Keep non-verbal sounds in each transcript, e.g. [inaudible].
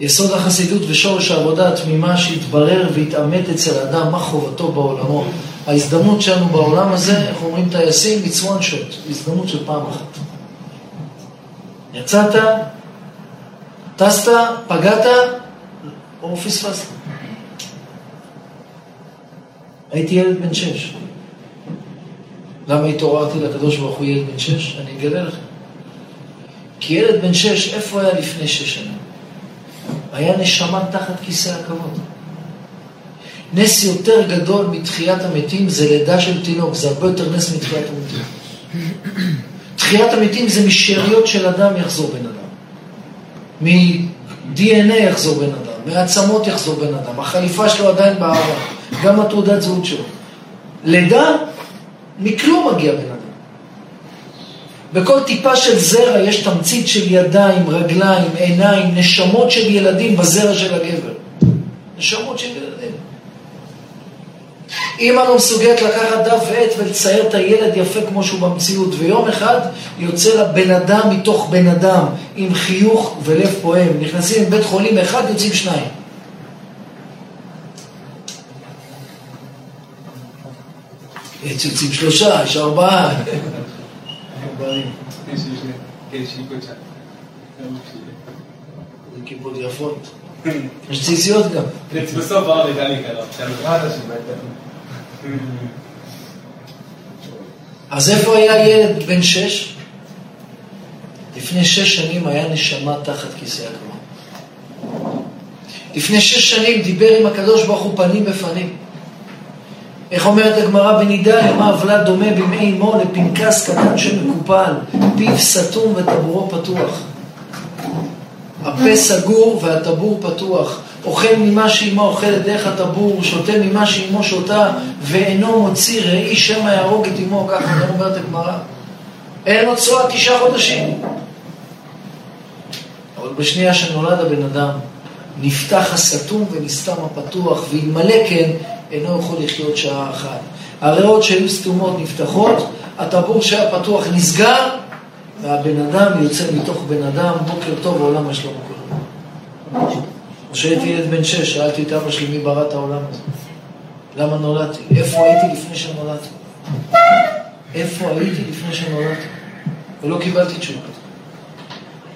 יסוד החסידות ושורש העבודה התמימה שהתברר והתעמת אצל האדם מה חובתו בעולמו. ההזדמנות שלנו בעולם הזה, איך אומרים טייסים, it's one shot, הזדמנות של פעם אחת. יצאת, טסת, פגעת, או פספסת. הייתי ילד בן שש. למה התעוררתי לקדוש ברוך הוא ילד בן שש? אני אגלה לכם. כי ילד בן שש, איפה היה לפני שש שנים? היה נשמה תחת כיסא הכבוד. נס יותר גדול מתחיית המתים זה לידה של תינוק, זה הרבה יותר נס מתחיית המתים. תחיית המתים זה משאריות של אדם יחזור בן אדם. מ-DNA יחזור בן אדם, מעצמות יחזור בן אדם, החליפה שלו עדיין באהבה, גם התעודת זהות שלו. לידה, מכלום מגיע בן אדם. בכל טיפה של זרע יש תמצית של ידיים, רגליים, עיניים, נשמות של ילדים בזרע של הגבר. נשמות של ילדים. אמא לא מסוגלת לקחת דף ועט ולצייר את הילד יפה כמו שהוא במציאות, ויום אחד יוצא לה בן אדם מתוך בן אדם, עם חיוך ולב פועם. נכנסים לבית חולים אחד, יוצאים שניים. יוצאים שלושה, יש ארבעה. כיפות יפות. יש ציציות גם. בסוף האור נדע להיכנס. אז איפה היה ילד בן שש? לפני שש שנים היה נשמה תחת כיסא הגמר. לפני שש שנים דיבר עם הקדוש ברוך הוא פנים בפנים. איך אומרת הגמרא בנידה, למה עוולה דומה בימי אמו לפנקס קטן שמקופל, פיו סתום וטבורו פתוח. הפה סגור והטבור פתוח. אוכל ממה שאימו אוכלת דרך הטבור, שותה ממה שאימו שותה, ואינו מוציא ראי שמא יהרוג את אמו, ככה אומרת הגמרא. אין לו צורה תשעה חודשים. אבל בשנייה שנולד הבן אדם, נפתח הסתום ונסתם הפתוח, ואלמלא כן, אינו יכול לחיות שעה אחת. הריאות שהיו סתומות נפתחות, הטבור שהיה פתוח נסגר, והבן אדם יוצא מתוך בן אדם, בוקר טוב, העולם יש לו בוקר. כשהייתי ילד בן שש, שאלתי את אבא שלי מי ברא את העולם הזה. למה נולדתי? איפה הייתי לפני שנולדתי? איפה הייתי לפני שנולדתי? ולא קיבלתי תשובה.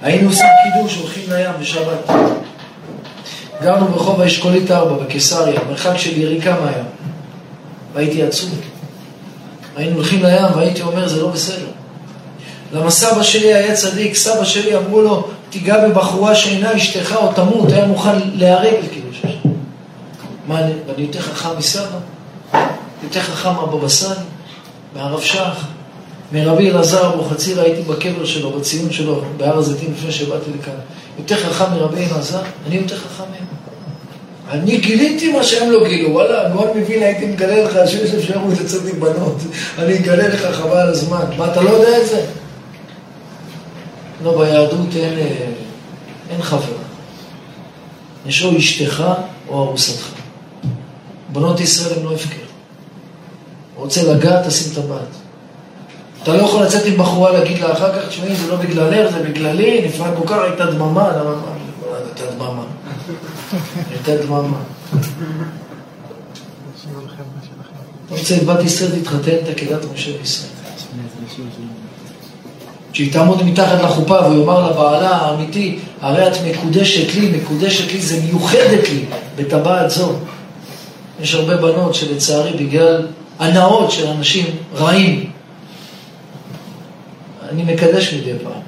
היינו עושים קידוש, הולכים לים בשבת. גרנו ברחוב האשכולית 4 בקיסריה, מרחק של יריקה מהים. והייתי עצוב. היינו הולכים לים והייתי אומר, זה לא בסדר. למה סבא שלי היה צדיק, סבא שלי אמרו לו, תיגע בבחורה שאינה אשתך או תמות, היה מוכן להיהרג לקידוש השם. מה, אני יותר חכם מסבא? יותר חכם מהבבא סאלי? מהרב שך? מרבי אלעזר אבוחצירא, הייתי בקבר שלו, בציון שלו, בהר הזיתים לפני שבאתי לכאן. יותר חכם מרבי אלעזר? אני יותר חכם מהם. אני גיליתי מה שהם לא גילו, וואלה, מאוד מבין, הייתי מגלה לך שיש אפשרות לצאת בנות, אני אגלה לך חבל הזמן. מה, אתה לא יודע את זה? לא, ביהדות אין, אה, אין חברה. יש או אשתך או ארוסתך. בנות ישראל הם לא הפקר. רוצה לגעת, תשים את הבת. אתה לא יכול לצאת עם בחורה להגיד לה אחר כך, תשמעי, זה לא בגללך, זה בגללי, נפרד כל כך, הייתה דממה, למה? הייתה דממה. הייתה דממה. אתה רוצה את בת ישראל, תתחתן, את עקדת משה וישראל. שהיא תעמוד מתחת לחופה והוא יאמר לבעלה האמיתי, הרי את מקודשת לי, מקודשת לי זה מיוחדת לי בטבעת זו. יש הרבה בנות שלצערי בגלל הנאות של אנשים רעים, אני מקדש מדי פעם.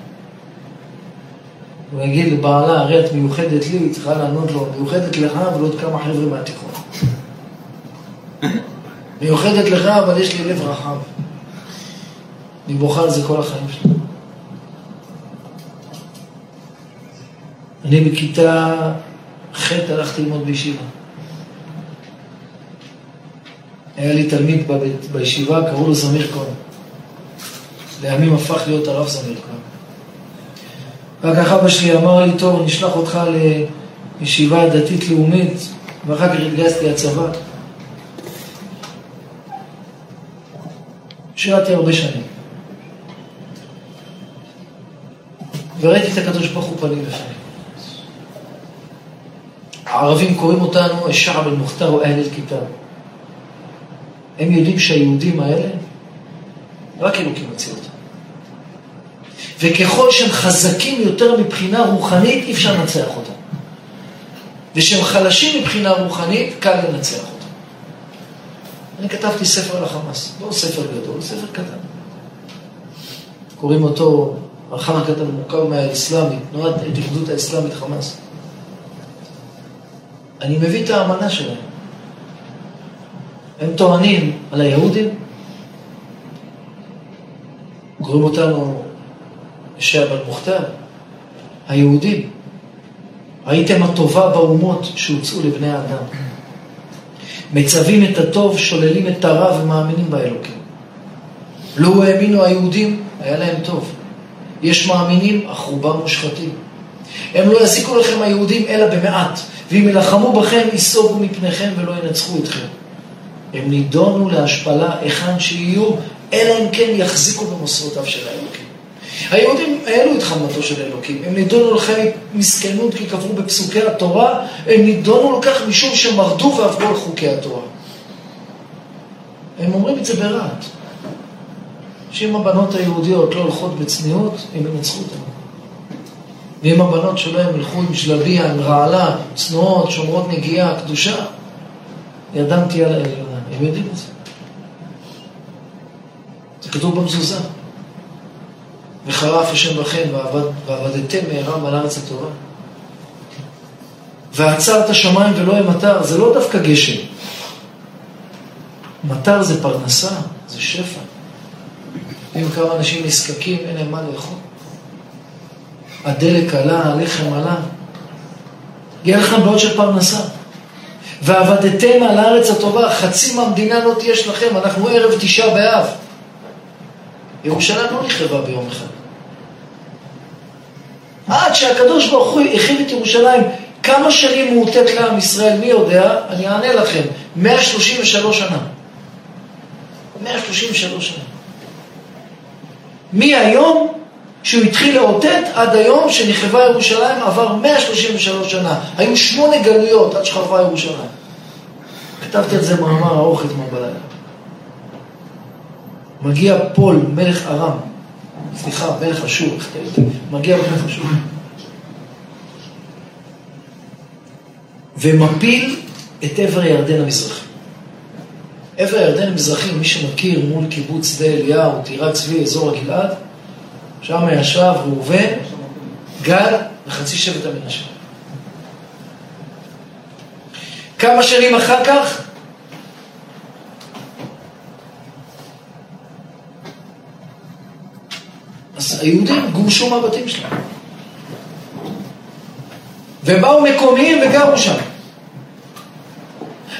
הוא יגיד לבעלה, הרי את מיוחדת לי, היא צריכה לענות לו, מיוחדת לך ולעוד כמה חבר'ה מהתיכון. [laughs] מיוחדת לך, אבל יש לי לב רחב. אני בוכה על זה כל החיים שלי. אני בכיתה ח' הלכתי ללמוד בישיבה. היה לי תלמיד בישיבה, קראו לו זמיר כהן. לימים הפך להיות הרב זמיר. רק כך אבא שלי אמר לי, טוב, נשלח אותך לישיבה דתית-לאומית, ואחר כך התגייסתי לצבא. שירתי הרבה שנים. וראיתי את הקדוש ברוך הוא פנים בפנים. הערבים קוראים אותנו א-שעב אל-מוכתר או אהל אל-כיתב. הם יודעים שהיהודים האלה, רק אלוקים מציע אותם. וככל שהם חזקים יותר מבחינה רוחנית, אי אפשר לנצח אותם. ושהם חלשים מבחינה רוחנית, קל לנצח אותם. אני כתבתי ספר על החמאס, לא ספר גדול, ספר קטן. קוראים אותו, אחר כך מורכב מהאסלאמי, תנועת ההתייחדות האסלאמית חמאס. אני מביא את האמנה שלהם. הם טוענים על היהודים, קוראים אותנו בן מוכתר, היהודים. ראיתם הטובה באומות שהוצאו לבני האדם. מצווים את הטוב, שוללים את הרע ומאמינים באלוקים. לו לא האמינו היהודים, היה להם טוב. יש מאמינים, אך רובם מושחתים. הם לא יזיקו לכם היהודים אלא במעט, ואם ילחמו בכם, ייסוגו מפניכם ולא ינצחו אתכם. הם נידונו להשפלה היכן שיהיו, אלא אם כן יחזיקו במוסרותיו של האלוקים. היהודים העלו את חמתו של אלוקים, הם נידונו לחיי מסכנות כי קבעו בפסוקי התורה, הם נידונו לכך משום שמרדו ועברו על חוקי התורה. הם אומרים את זה ברעת. שאם הבנות היהודיות לא הולכות בצניעות, הם ינצחו אותן. ואם הבנות שלהם ילכו עם שלביה, עם רעלה, צנועות, שומרות נגיעה, קדושה, ידם תהיה על העליונה. הם יודעים את זה. כתוב במזוזה. וחרף השם בכם ועבדתם מהרם על ארץ התורה. ועצר את השמיים ולא יהיה מטר, זה לא דווקא גשם. מטר זה פרנסה, זה שפע. אם כמה אנשים נזקקים, אין להם מה לאכול. הדלק עלה, הלחם עלה. יהיה לכם בעוד של פרנסה. ועבדתם על הארץ הטובה, חצי מהמדינה לא תהיה שלכם, אנחנו ערב תשעה באב. ירושלים לא נכתבה ביום אחד. עד שהקדוש ברוך הוא הכין את ירושלים, כמה שנים מאותת לעם ישראל, מי יודע? אני אענה לכם, 133 שנה. 133 שנה. מהיום שהוא התחיל לאותת עד היום שנחרבה ירושלים עבר 133 שנה. היו שמונה גלויות עד שחרבה ירושלים. כתבתי על זה מאמר ארוך אתמול בלילה. מגיע פול, מלך ארם, סליחה, מלך אשור, מגיע מלך אשור. ומפיל את עבר הירדן המזרחי. עבר הירדן המזרחי, מי שמכיר, מול קיבוץ שדה אליהו, טירת צבי, אזור הגלעד, שם ישב ראובן, גד וחצי שבט המנשה. כמה שנים אחר כך, היהודים גורשו מהבתים שלהם. ובאו מקומיים וגרו שם.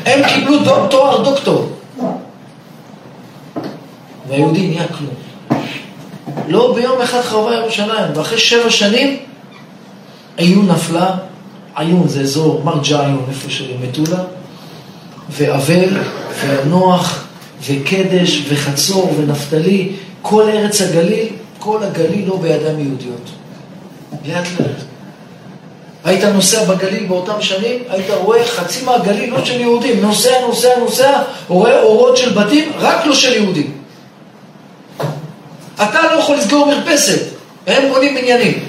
הם קיבלו תואר דוקטור. והיהודי נהיה כלום. לא ביום אחד חרבה ירושלים, ואחרי שבע שנים עיון נפלה, עיון זה אזור מרג'ה איפה שמטולה, ואבל, ונוח, וקדש, וחצור, ונפתלי, כל ארץ הגליל, כל הגליל לא בידיים יהודיות. לאט לאט. היית נוסע בגליל באותם שנים, היית רואה חצי מהגליל לא של יהודים, נוסע, נוסע, נוסע, רואה אורות של בתים, רק לא של יהודים. אתה לא יכול לסגור מרפסת, הם בונים בניינים.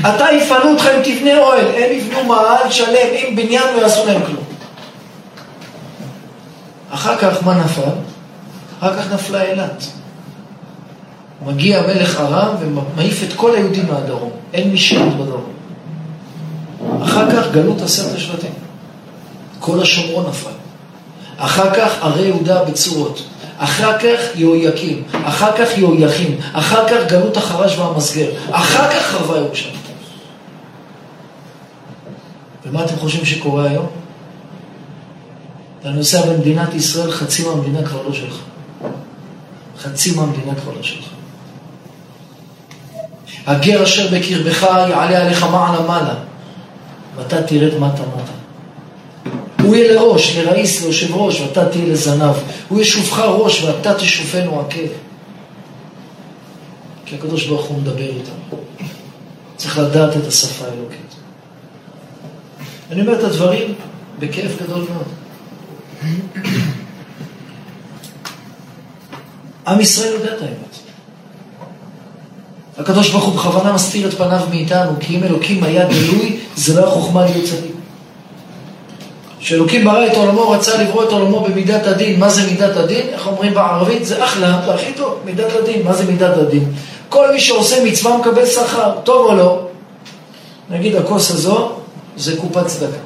אתה יפנו אותך אם תבנה אוהל, הם יבנו מאהל שלם עם בניין ולא יעשו להם כלום. אחר כך מה נפל? אחר כך נפלה אילת. מגיע מלך ארם ומעיף את כל היהודים מהדרום, אין מי שירות בדרום. אחר כך גלות עשרת השבטים. כל השומרון נפל. אחר כך ערי יהודה בצורות. אחר כך יהויקים, אחר כך יהויכים, אחר כך גלות החרש והמסגר, אחר כך חרבה ירושלים. ומה אתם חושבים שקורה היום? אתה נוסע במדינת ישראל, חצי מהמדינה כבר לא שלך. חצי מהמדינה כבר לא שלך. הגר אשר בקרבך יעלה עליך מעלה מעלה, ואתה תרד מטה מטה. הוא יהיה לראש, לראיס, ליושב ראש, ואתה תהיה לזנב. הוא ישופך ראש, ואתה תשופנו עקב. כי הקדוש ברוך הוא מדבר איתנו. צריך לדעת את השפה האלוקית. אני אומר את הדברים בכאב גדול מאוד. עם ישראל יודע את האמת. הקדוש ברוך הוא בכוונה מסתיר את פניו מאיתנו, כי אם אלוקים היה גלוי, זה לא היה חוכמה להיות צדיק. כשאלוקים ברא את עולמו, רצה לברוא את עולמו במידת הדין. מה זה מידת הדין? איך אומרים בערבית? זה אחלה, זה הכי טוב, מידת הדין. מה זה מידת הדין? כל מי שעושה מצווה מקבל שכר, טוב או לא? נגיד הכוס הזו זה קופת צדקה.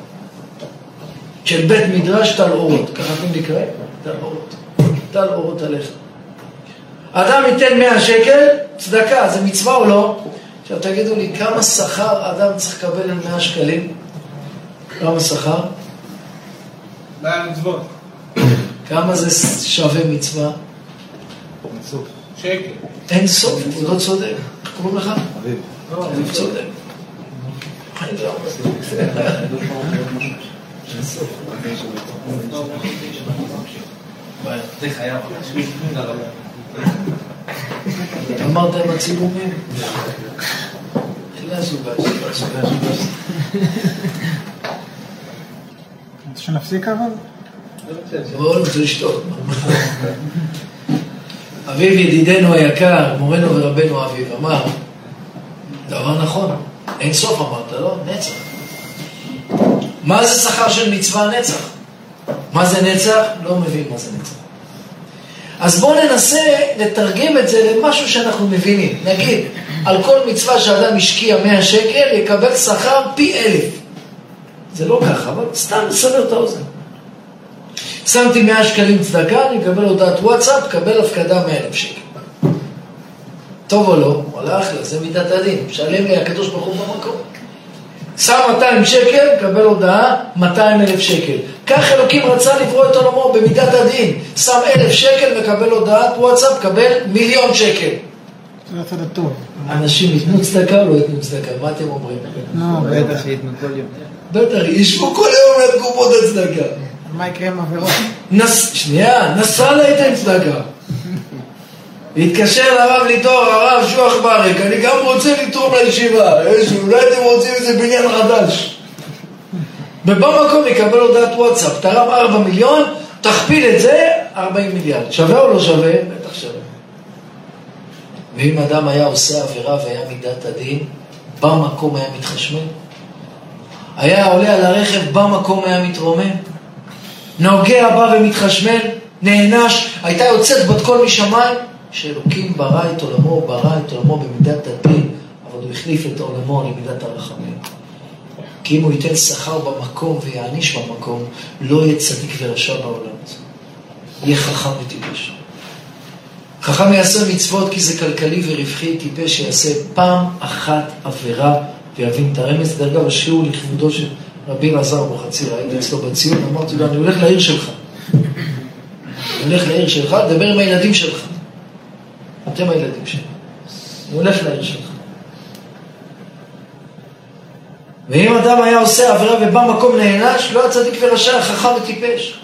של בית מדרש טל אורות, ככה אתם נקרא? טל אורות. טל אורות עליך. אדם ייתן 100 שקל, צדקה, זה מצווה או לא? עכשיו תגידו לי, כמה שכר אדם צריך לקבל על 100 שקלים? כמה שכר? כמה זה שווה מצווה? שקל. אין סוף, הוא לא צודק. איך קוראים לך? אביב. אביב צודק. זה חייב. אמרת עם הצילומים? שנפסיק אבל? בואו נרצה לשתות. אביב ידידנו היקר, מורנו ורבנו אביב, אמר, דבר נכון, אין סוף אמרת, לא? נצח. מה זה שכר של מצווה נצח? מה זה נצח? לא מבין מה זה נצח. אז בואו ננסה לתרגם את זה למשהו שאנחנו מבינים. נגיד, על כל מצווה שאדם השקיע 100 שקל, יקבל שכר פי אלף. זה לא ככה, אבל סתם לסבר את האוזן. שמתי 100 שקלים צדקה, אני אקבל הודעת וואטסאפ, קבל הפקדה 100 אלף שקל. טוב או לא? וואלה אחלה, זה מידת הדין. משלם לי הקדוש ברוך הוא במקום. שם 200 שקל, קבל הודעה 200 אלף שקל. כך אלוקים רצה לברוא את עולמו במידת הדין. שם אלף שקל, מקבל הודעת וואטסאפ, קבל מיליון שקל. זה הצד הטוב. אנשים ייתנו צדקה או לא ייתנו צדקה? מה אתם אומרים? לא, בטח שייתנו כל יום. בטח, ישבו כל היום על קופות הצדקה. מה יקרה עם עבירות? נס... שנייה, נסראללה ייתן צדקה. התקשר לרב ליטור, הרב שוח ברק, אני גם רוצה לתרום לישיבה, יש, אולי אתם רוצים איזה בניין חדש. ובמקום יקבל הודעת וואטסאפ, תרם 4 מיליון, תכפיל את זה, 40 מיליארד. שווה או לא שווה? בטח שווה. ואם אדם היה עושה עבירה והיה מידת הדין, במקום היה מתחשמל? היה עולה על הרכב, במקום היה מתרומם? נוגע בא ומתחשמל, נענש, הייתה יוצאת בת קול משמיים, שאלוקים ברא את עולמו, ברא את עולמו במידת הדין, אבל הוא החליף את עולמו למידת הרחמים. כי אם הוא ייתן שכר במקום ויעניש במקום, לא יהיה צדיק ורשע בעולם הזה. יהיה חכם וטיפש. חכם יעשה מצוות כי זה כלכלי ורווחי, טיפש שיעשה פעם אחת עבירה ויבין את הרמז. דרך אגב, השיעור לכבודו של רבי אלעזר אבוחצירא, הייתי אצלו בציון, אמרתי לו, אני הולך לעיר שלך. אני הולך לעיר שלך, דבר עם הילדים שלך. אתם הילדים שלי. אני הולך לעיר שלך. ואם אדם היה עושה עבירה ובמקום נענש, לא היה צדיק ורשע, חכם וטיפש.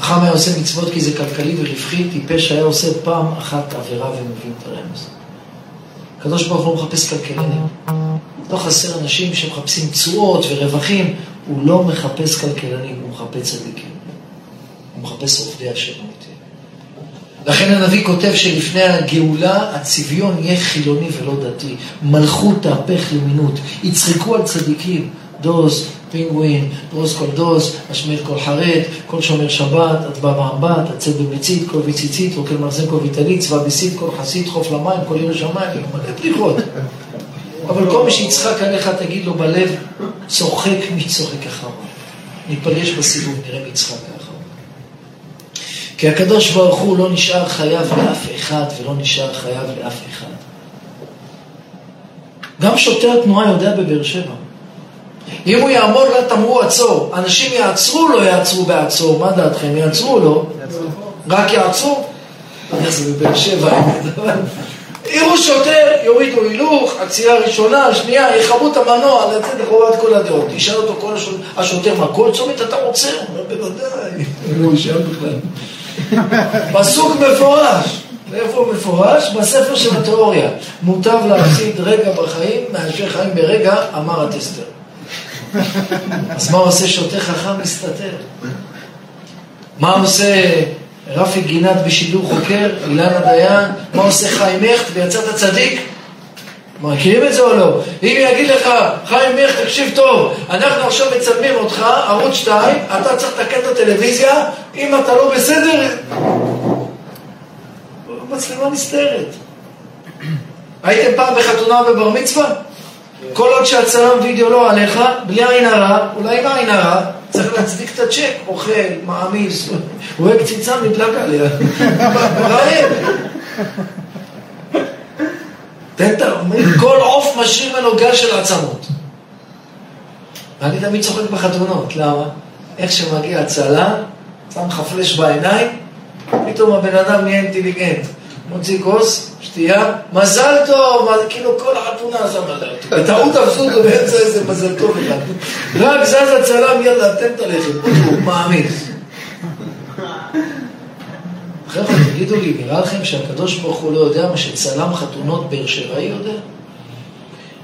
חכם היה עושה מצוות כי זה כלכלי ורווחי, טיפש היה עושה פעם אחת עבירה ומבין את הרמז. הקדוש ברוך הוא מחפש כלכלנים. לא חסר אנשים שמחפשים תשואות ורווחים, הוא לא מחפש כלכלנים, הוא מחפש צדיקים. הוא מחפש עובדי השם. לכן הנביא כותב שלפני הגאולה הצביון יהיה חילוני ולא דתי. מלכות תהפך למינות. יצחקו על צדיקים. דוז, פינגווין, דרוז כל דוז, השמיע כל חרד, כל שומר שבת, אדבא באמבט, הצד במצית, כל ויציצית, רוקל מרזן כל ויטלית, צבא ביסית, כל חסית, חוף למים, כל עיר שמיים, מלא בדיחות. אבל כל מי שיצחק עליך, תגיד לו בלב, צוחק מי צוחק אחריו. ניפגש בסיבוב, נראה מי יצחק. כי הקדוש ברוך הוא לא נשאר חייב לאף אחד ולא נשאר חייב לאף אחד. גם שוטר תנועה יודע בבאר שבע. אם הוא יעמוד לתמרור עצור, אנשים יעצרו לא יעצרו בעצור, מה דעתכם? יעצרו לא? רק יעצרו? איך זה בבאר שבע. יראו שוטר, יורידו הילוך, עצירה ראשונה, שנייה, יכבו את המנוע, לצאת לחובת כל הדעות. תשאל אותו כל השוטר, מה, כל צומת אתה רוצה? הוא אומר, בוודאי. הוא לא ישאל בכלל. [laughs] פסוק מפורש. ואיפה הוא מפורש? בספר של התיאוריה. מוטב להפסיד רגע בחיים מאשר חיים ברגע, אמר הטסטר. אז מה עושה שוטה חכם מסתתר? מה עושה רפי גינת בשידור חוקר, אילנה דיין? מה עושה חיים הכט ויצאת צדיק? מכירים את זה או לא? אם יגיד לך, חיים מיך, תקשיב טוב, אנחנו עכשיו מצלמים אותך, ערוץ 2, אתה צריך לתקן את הטלוויזיה, אם אתה לא בסדר, מצלמה נסתרת. הייתם פעם בחתונה ובר מצווה? כל עוד שהצלם וידאו לא עליך, בלי עין הרע, אולי עם עין הרע, צריך להצדיק את הצ'ק, אוכל, מעמיס, רואה קציצה נדלק עליה. [laughs] ה... כל עוף משאיר ממנו גל של עצמות. ואני תמיד צוחק בחתונות, למה? איך שמגיע הצלם, שם לך פלאש בעיניים, פתאום הבן אדם נהיה אינטליגנט. מוציא כוס, שתייה, מזל טוב, כאילו כל החתונה עשה מזל טוב. בטעות אותו באמצע איזה מזל טוב אחד. רק זז יאללה, תן את הלחם, הוא מעמיס. חבר'ה, תגידו לי, נראה לכם שהקדוש ברוך הוא לא יודע מה שצלם חתונות באר שבעי יודע?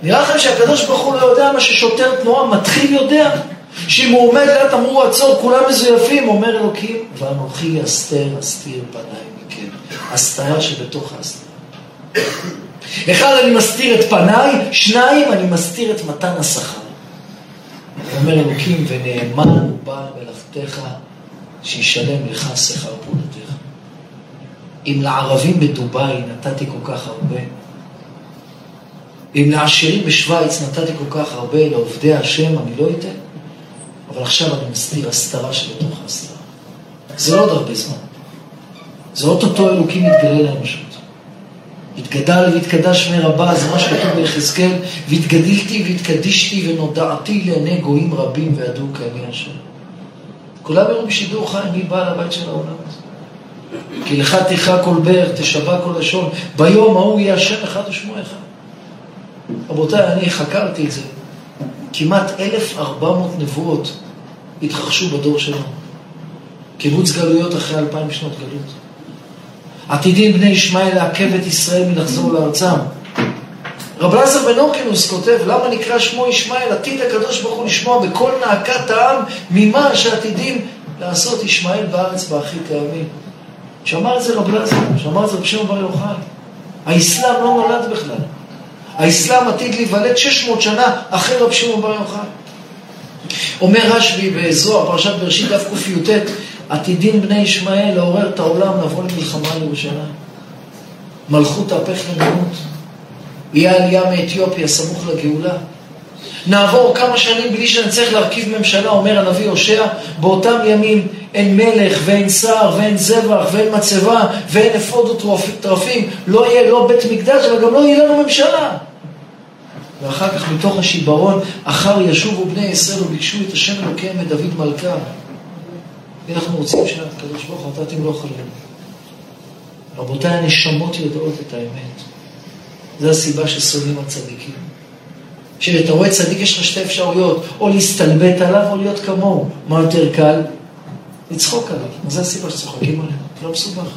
נראה לכם שהקדוש ברוך הוא לא יודע מה ששוטר תנועה מתחיל יודע? שאם הוא עומד ליד אמרו עצור, כולם מזויפים, אומר אלוקים, ואנוכי אסתר אסתיר פניי מכם. הסתרה שבתוך ההסתרה. אחד, אני מסתיר את פניי, שניים, אני מסתיר את מתן השכר. אומר אלוקים, ונאמן הוא בעל מלאכתך, שישלם לך שכר פעולתך. אם לערבים בדובאי נתתי כל כך הרבה, אם לעשירים בשוויץ נתתי כל כך הרבה, לעובדי השם אני לא אתן, אבל עכשיו אני מסתיר הסתרה שבתוך ההסתרה. זה לא עוד הרבה זמן. זה אוטוטו אלוקים יתגלה לאנושות. התגדל והתקדש שמי רבה, זה מה שכתוב ביחזקאל, והתגדלתי והתקדישתי ונודעתי לעיני גויים רבים וידעו כי אני השם. כולם יראו בשידור חי מי בעל הבית של העולם הזה. כי לך תכרע כל בר, תשבע כל לשון, ביום ההוא יהיה השם אחד ושמו אחד. רבותיי, אני חקרתי את זה. כמעט 1,400 נבואות התרחשו בדור שלנו. קיבוץ גלויות אחרי אלפיים שנות גלות. עתידים בני ישמעאל לעכב את ישראל מלחזור לארצם. רב אלעזר בן אורקינוס כותב, למה נקרא שמו ישמעאל? עתיד הקדוש ברוך הוא לשמוע בכל נאקת העם ממה שעתידים לעשות ישמעאל בארץ באחרית הימים. שמע את זה רב אלעזר, שמע את זה רב שמעון בר יוחאי. האסלאם לא נולד בכלל. האסלאם עתיד להיוולד 600 שנה אחרי רב שמעון בר יוחאי. אומר רשב"י בזוהר, פרשת בראשית דף קי"ט, עתידים בני ישמעאל לעורר את העולם לבוא למלחמה על ירושלים. מלכות תהפך למיעוט. יהיה עלייה מאתיופיה סמוך לגאולה. נעבור כמה שנים בלי שנצטרך להרכיב ממשלה, אומר הנביא הושע, באותם ימים אין מלך ואין שר ואין זבח ואין מצבה ואין אפוד וטרפים, לא יהיה לא בית מקדש וגם לא יהיה לנו ממשלה. ואחר כך מתוך השיברון, אחר ישובו בני ישראל וביקשו את השם אלוקיהם את דוד מלכה. אנחנו רוצים שהקדוש ברוך הוא אתה תמלוך עלינו. רבותיי, הנשמות יודעות את האמת. זו הסיבה ששונאים הצדיקים. כשאתה רואה צדיק יש לך שתי אפשרויות, או להסתלבט עליו או להיות כמוהו. מה יותר קל? לצחוק עליו. זו הסיבה שצוחקים עליו, לא מסובך.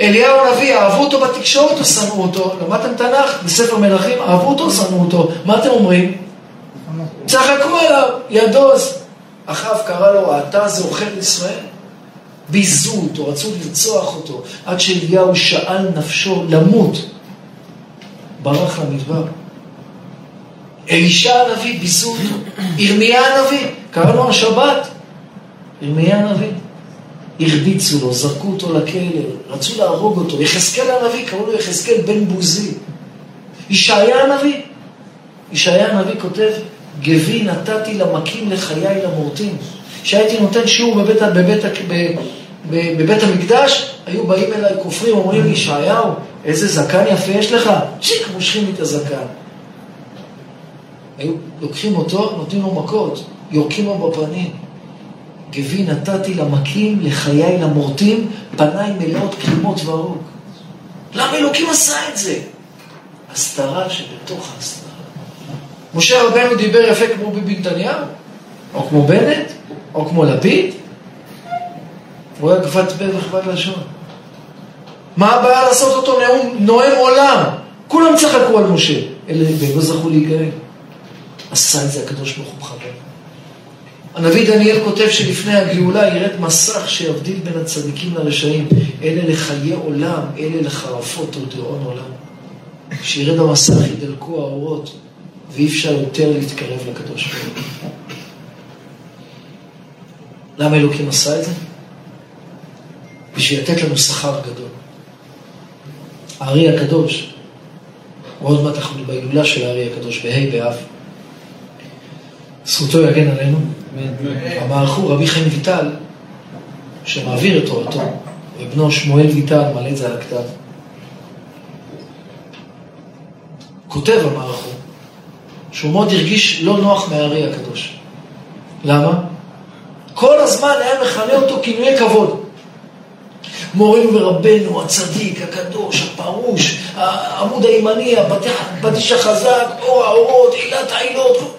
אליהו הנביא, אהבו אותו בתקשורת או שנאו אותו? למדתם תנ"ך בספר מלכים, אהבו אותו או שנאו אותו? מה אתם אומרים? צחקו עליו, ידוז. אחאב קרא לו, אתה זה עוכר ישראל? ביזו אותו, רצו לרצוח אותו, עד שאליהו שאל נפשו למות. ברח למדבר. אלישע הנביא, ביזו אותו. ירמיה הנביא, קרא לו השבת. ירמיה הנביא. הרביצו לו, זרקו אותו לכלא, רצו להרוג אותו. יחזקאל הנביא, קראו לו יחזקאל בן בוזי. ישעיה הנביא, ישעיה הנביא כותב, גבי נתתי למכים לחיי למורטים. כשהייתי נותן שיעור בבית, בבית, בבית, בבית המקדש, היו באים אליי כופרים, אומרים לי, ישעיהו, איזה זקן יפה יש לך? צ'יק, מושכים לי את הזקן. היו לוקחים אותו, נותנים לו מכות, יורקים לו בפנים. גבי נתתי למכים, לחיי למורטים, פניי מלאות כלימות והרוג. למה אלוקים עשה את זה? הסתרה שבתוך ההסתרה. משה רבנו דיבר יפה כמו ביבי נתניהו, או כמו בנט, או כמו לפיד. הוא היה גבת פה וכבת לשון. מה הבעיה לעשות אותו נאום, נואם עולם? כולם צחקו על משה, אלה לא זכו להיגאל. עשה את זה הקדוש ברוך הוא בכוונה. הנביא דניאל כותב שלפני הגאולה ירד מסך שיבדיל בין הצדיקים לרשעים. אלה לחיי עולם, אלה לחרפות ולדיראון עולם. שירד המסך, ידלקו האורות, ואי אפשר יותר להתקרב לקדוש ברוך הוא. למה אלוקים עשה את זה? בשביל לתת לנו שכר גדול. הארי הקדוש, ועוד מעט אנחנו בהילולה של הארי הקדוש, בה' באב. זכותו יגן עלינו. המערכו רבי חיים ויטל, שמעביר את תורתו, ובנו שמואל ויטל מעלה את זה על הכתב. כותב המערכו, שהוא מאוד הרגיש לא נוח מהארי הקדוש. למה? כל הזמן היה מכנה אותו כינויי כבוד. מורנו ורבנו, הצדיק, הקדוש, הפרוש, העמוד הימני, הפטיש החזק, אור האורות, עילת העילות.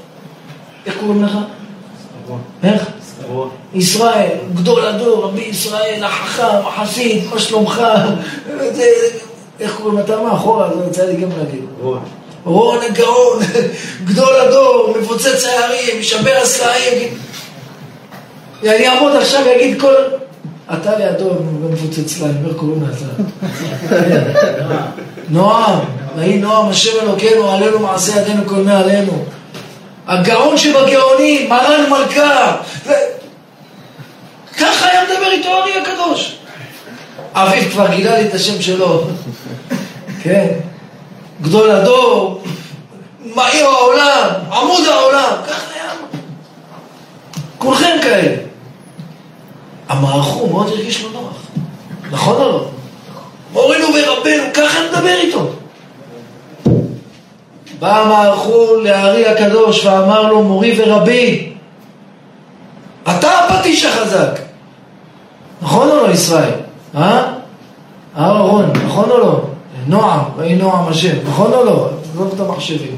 איך קוראים לך? איך? ישראל, גדול הדור, רבי ישראל, החכם, החסיד, מה שלומך? איך קוראים אתה מה? אחורה, זה יצא לי גם להגיד. רון. הגאון, גדול הדור, מפוצץ הערים, משבר הסלעים. אני אעמוד עכשיו ואגיד כל... אתה לידו מפוצץ להם, איך קוראים לך? [laughs] נועם, ויהי נועם השם אלוקינו, עלינו מעשה ידינו כל מעלינו. הגאון שבגאונים, מרן מלכה. ו... ככה היה מדבר איתו ארי הקדוש. אביו כבר גילה לי את השם שלו. [laughs] כן. גדול הדור, מאיר העולם, עמוד העולם, ככה היה. כולכם כאלה. המערכו מאוד הרגיש לו נוח. נכון או לא? מורינו ורבנו, ככה נדבר איתו. בא המערכו לארי הקדוש ואמר לו, מורי ורבי, אתה הפטיש החזק. נכון או לא, ישראל? אה? אהרון, נכון או לא? נועם, ראי נועם השם, נכון או לא? תעזוב את המחשבים.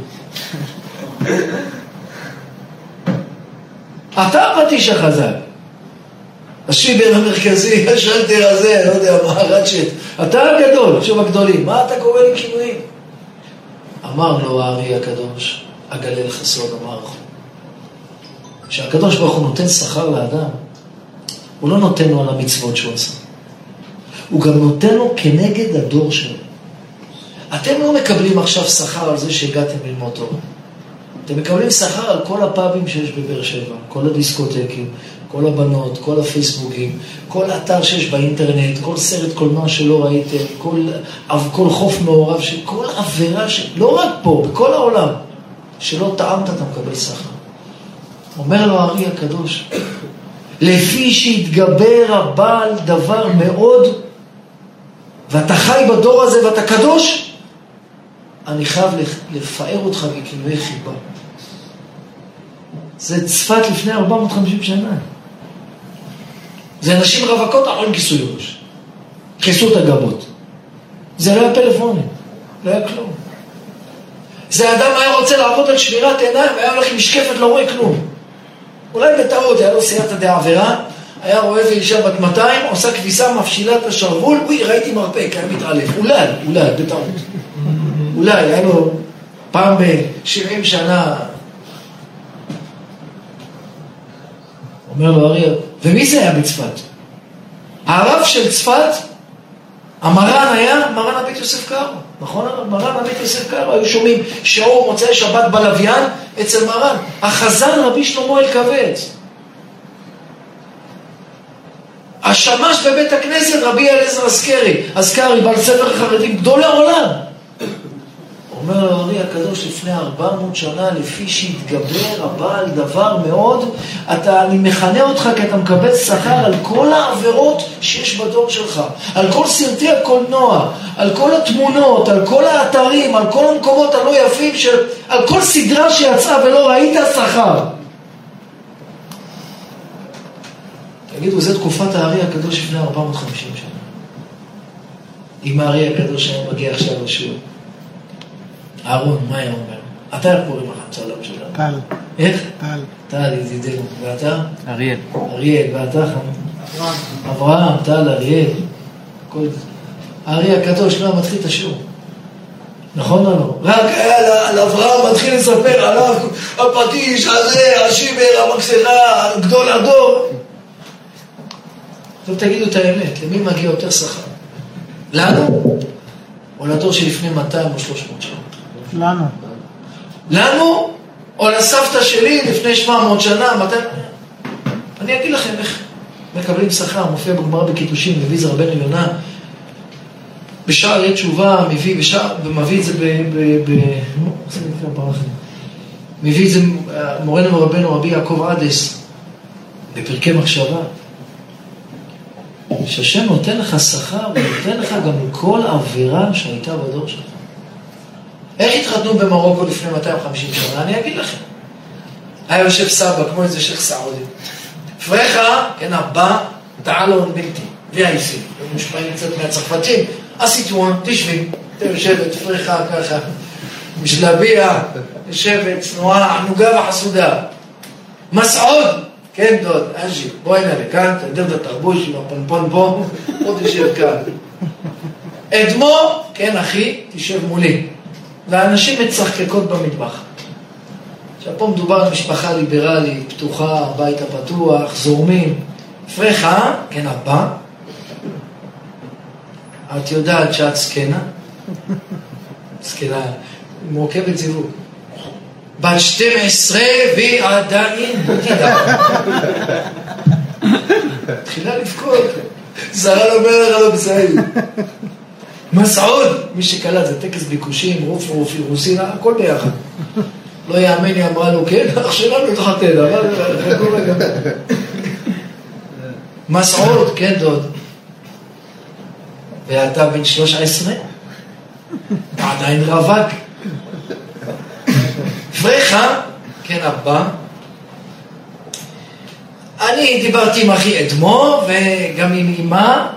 אתה הפטיש החזק. השיבר המרכזי, השלטר הזה, לא יודע מה, רצ'ט. אתה הגדול, שוב הגדולים, מה אתה קורא לי כינויים? אמר לו הארי הקדוש, אגלה לך סוד, לך. כשהקדוש ברוך הוא נותן שכר לאדם, הוא לא נותן לו על המצוות שהוא עשה. הוא גם נותן לו כנגד הדור שלו. אתם לא מקבלים עכשיו שכר על זה שהגעתם ללמוד תורה. אתם מקבלים שכר על כל הפאבים שיש בבאר שבע, כל הדיסקוטקים, כל הבנות, כל הפייסבוקים, כל אתר שיש באינטרנט, כל סרט קולנוע שלא ראיתם, כל, כל חוף מעורב, כל עבירה, ש... לא רק פה, בכל העולם, שלא טעמת אתה מקבל שכר. אומר לו הארי הקדוש, לפי שהתגבר הבעל דבר מאוד, ואתה חי בדור הזה ואתה קדוש, אני חייב לפאר אותך בכינויי חיבה. זה צפת לפני 450 שנה. זה נשים רווקות אחרי כיסוי ראש. כיסו את הגבות. זה לא היה פלאפונים, לא היה כלום. זה אדם היה רוצה לעבוד על שמירת עיניים והיה הולך עם משקפת, לא רואה כלום. אולי בטעות, היה לו סייעתא דעבירה, היה רואה איזה אישה בת 200, עושה כביסה, מפשילה את השרוול, אוי, ראיתי מרפק, היה מתעלף. אולי, אולי, בטעות. אולי, היה לו פעם ב-70 שנה. אומר לו אריה, ומי זה היה בצפת? הרב של צפת, המרן היה מרן הבית יוסף קארו, נכון? מרן הבית יוסף קארו, היו שומעים שיעור מוצאי שבת בלוויין אצל מרן. החזן רבי שלמה אלקבץ. השמש בבית הכנסת רבי אליעזר אזכרי, אזכרי, בעל ספר חרדים, גדולי עולם. אומר לו הקדוש לפני 400 שנה, לפי שהתגבר הבעל דבר מאוד, אתה, אני מכנה אותך כי אתה מקבל שכר על כל העבירות שיש בדור שלך, על כל סרטי הקולנוע, על כל התמונות, על כל האתרים, על כל המקומות הלא יפים, של, על כל סדרה שיצאה ולא ראית שכר. תגידו, זו תקופת הארי הקדוש לפני 450 שנה. אם הארי הקדוש היה מגיע עכשיו לשיעור. אהרון, מה היה אומר? אתה איך קוראים לך צלם שלנו? טל. איך? טל. טל, ידידנו. ואתה? אריאל. אריאל. ואתה? אברהם. אברהם, טל, אריאל. כל... הארי הקדוש לא מתחיל את השיעור. נכון או לא? רק על אברהם מתחיל לספר עליו, הפטיש, הזה, השיבר, המקסלה, גדול הדור. עכשיו תגידו את האמת, למי מגיע יותר שכר? לנו? או לדור שלפני 200 או 300 שנה? לנו. לנו? או לסבתא שלי לפני 700 שנה, 200... אני אגיד לכם איך מקבלים שכר, מופיע בגמרא בקידושין, מביא זה רבנו יונה. בשער עת תשובה מביא, בשער, ומביא את זה ב... ב, ב איך לי? מביא את זה מורנו ורבנו רבי יעקב עדס בפרקי מחשבה. שהשם נותן לך שכר ונותן לך גם כל עבירה שהייתה בדור שלך. איך התחתנו במרוקו לפני 250 שנה? אני אגיד לכם. היה יושב סבא, כמו איזה שייח' סעודי. פרחה, כן, הבא, תעלון בלתי, VIP, מושפעים קצת מהצרפתים, הסיטואן, תשבי, יושבת, פרחה ככה, משלביה, יושבת, צנועה, ענוגה וחסודה. מסעוד, כן דוד, אג'י, בוא הנה לכאן, תדר את התרבוש עם הפנפון פה, בוא תשב כאן. אדמו, כן אחי, תשב מולי. והנשים מצחקקות במטבח. עכשיו פה מדובר על משפחה ליברלית, פתוחה, בית הפתוח, זורמים. פרחה, כן אבא, את יודעת שאת זקנה? [laughs] זקנה, מורכבת זיווג. בת 12 ועדיין תדע. התחילה לבכות, זרה למלך על הבשרים. מסעוד, מי שקלט, זה טקס ביקושים, רוף רופי, רוסי, הכל ביחד. לא יאמן, היא אמרה לו, כן, אח שלנו התחתן, אבל חכו רגע. מסעוד, כן דוד. ואתה בן 13? עדיין רווק. פרחה, כן אבא. אני דיברתי עם אחי אדמו וגם עם אמא,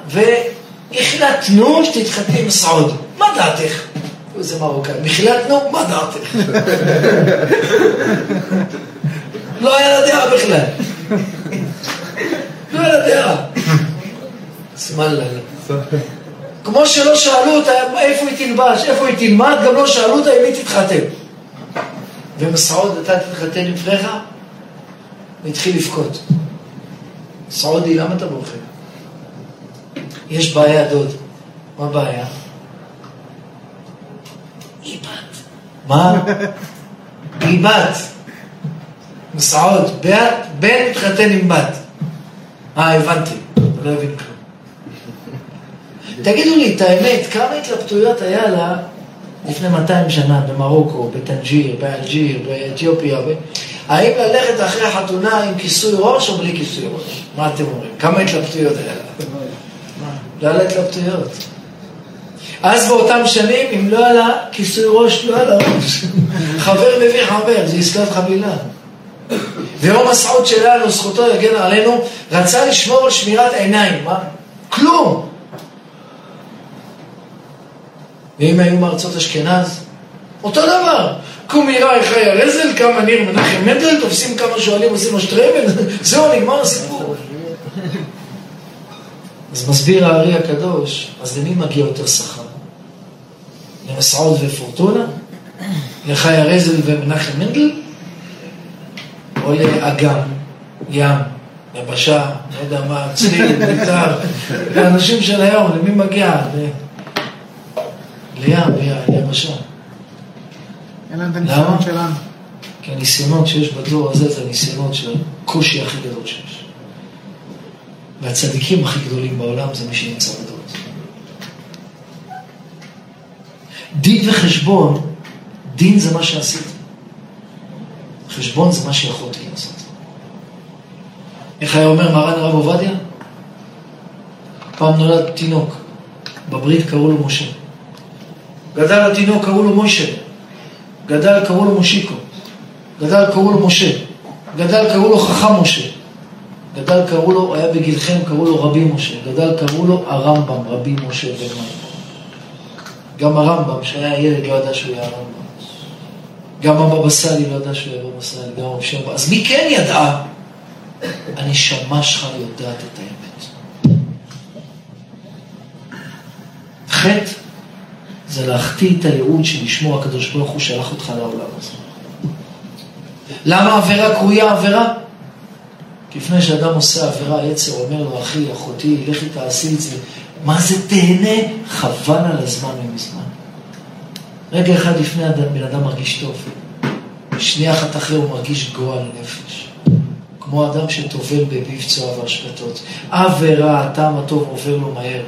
והחלטנו שתתחתני עם סעוד. מה דעתך? איזה מרוקאי. החלטנו, מה דעתך? לא היה לה דעה בכלל. לא היה לה דעה. סמאללה. כמו שלא שאלו אותה איפה היא תלבש, איפה היא תלמד, גם לא שאלו אותה אם היא תתחתן. ומסעוד, אתה תתחתן עם פניך? הוא התחיל לבכות. סעודי, למה אתה בוכה? יש בעיה, דוד. מה הבעיה? היא בת. מה? היא בת. מסעוד, בן מתחתן עם בת. אה, הבנתי. לא הבין כלום. תגידו לי את האמת, כמה התלבטויות היה לה לפני 200 שנה במרוקו, בטנג'יר, באלג'יר, באתיופיה, ב... האם ללכת אחרי החתונה עם כיסוי ראש או בלי כיסוי ראש? מה אתם אומרים? כמה התלבטויות היה לה? לא היה לה התלבטויות. אז באותם שנים, אם לא היה לה כיסוי ראש, לא היה לה ראש. חבר מביא חבר, זה עסקת חבילה. ויום הסעוד שלנו, זכותו יגן עלינו, רצה לשמור על שמירת עיניים, מה? כלום. ואם היו מארצות אשכנז, אותו דבר. קום יראי חי הרזל, כמה ניר מנחם מנדל, תופסים כמה שואלים, עושים אשטרבל, זהו, נגמר הסיפור. אז מסביר הארי הקדוש, אז למי מגיע יותר שכר? למסעוד ופורטונה? לחי הרזל ומנחם מנדל? או לאגם, ים, יבשה, לא יודע מה, צליל, [laughs] ביתר, לאנשים של היום, למי מגיע? לים, ליבשה. שלנו. כי הניסיונות שיש בדור הזה זה הניסיונות של הקושי הכי גדול שיש. והצדיקים הכי גדולים בעולם זה מי שנמצא בדור הזה. דין וחשבון, דין זה מה שעשיתי. חשבון זה מה שיכולתי לעשות. איך היה אומר מרן הרב עובדיה? פעם נולד תינוק, בברית קראו לו משה. גדל התינוק, קראו לו מוישה. גדל, קראו לו מושיקו. גדל, קראו לו משה. גדל, קראו לו חכם משה. גדל, קראו לו, היה בגילכם, קראו לו רבי משה. גדל, קראו לו הרמב"ם, רבי משה בן מים. גם הרמב"ם, שהיה ילד, לא ידע שהוא היה הרמב"ם. גם הבבא סאלי לא ידע שהוא היה בבא סאלי, גם רבי שם. אז מי כן ידעה? הנשמה שלך יודעת את האמת. חטא זה להחטיא את הייעוד שלשמו הקדוש ברוך הוא שלח אותך לעולם הזה. למה עבירה קרויה עבירה? לפני שאדם עושה עבירה, היצר אומר לו, אחי, אחותי, לכי תעשי את זה. מה זה תהנה? חבל על הזמן ומזמן. רגע אחד לפני אדם, בן אדם מרגיש טוב. שנייה אחת אחרי הוא מרגיש גועל נפש. כמו אדם שטובל בביב צואה והשפטות. עבירה, הטעם הטוב עובר לו מהר.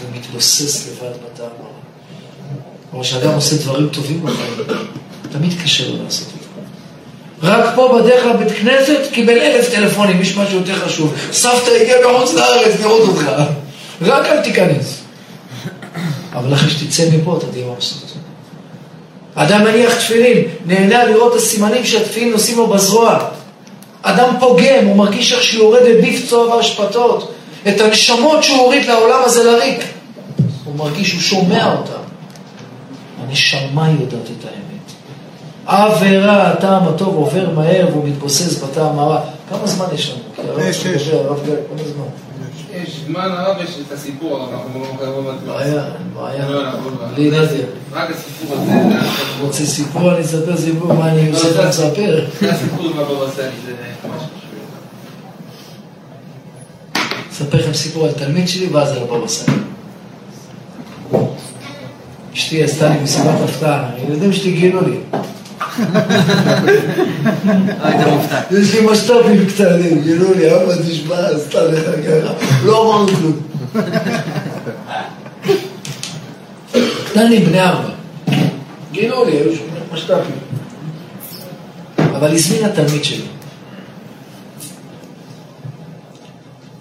הוא מתבוסס לבד בטעם הרע. כלומר, כשאדם עושה דברים טובים בחיים, תמיד קשה לו לעשות את. רק פה בדרך לבית כנסת קיבל אלף טלפונים, יש משהו יותר חשוב. סבתא הגיעה מחוץ לארץ לראות אותך. רק אל תיכנס. אבל אחרי שתצא מפה אתה תהיה מבסוט. אדם מניח תפילין, נהנה לראות את הסימנים שהתפילין עושים לו בזרוע. אדם פוגם, הוא מרגיש איך שהוא יורד צוהר והשפתות. את הנשמות שהוא הוריד לעולם הזה לריק. הוא מרגיש, הוא שומע אותם. הנשמה יודעת את האמת. עבירה, הטעם הטוב עובר מהר והוא מתבוסס בטעם הרע. כמה זמן יש לנו? יש, יש. הרב גיא, כמה זמן? יש זמן רב, יש את הסיפור, אבל אנחנו לא חייבים את זה. בעיה, בעיה. לא, לא. בלי נדר. רק הסיפור הזה, רוצה סיפור? אני אספר סיפור, מה אני עושה? אתה מספר? זה הסיפור עם הבבא סאלי, זה משהו חשוב. אספר לכם סיפור על תלמיד שלי ואז על הבבא סאלי. אשתי עשתה לי מסיבת הפתעה, הילדים שלי גילו לי. היית מופתע. יש לי משת"פים קטנים, גילו לי, אבא תשמע, עשתה לך ככה. לא אמרנו כלום. קטנים בני ארבע. גילו לי, היו שומעים משת"פים. אבל הזמינה תלמיד שלי.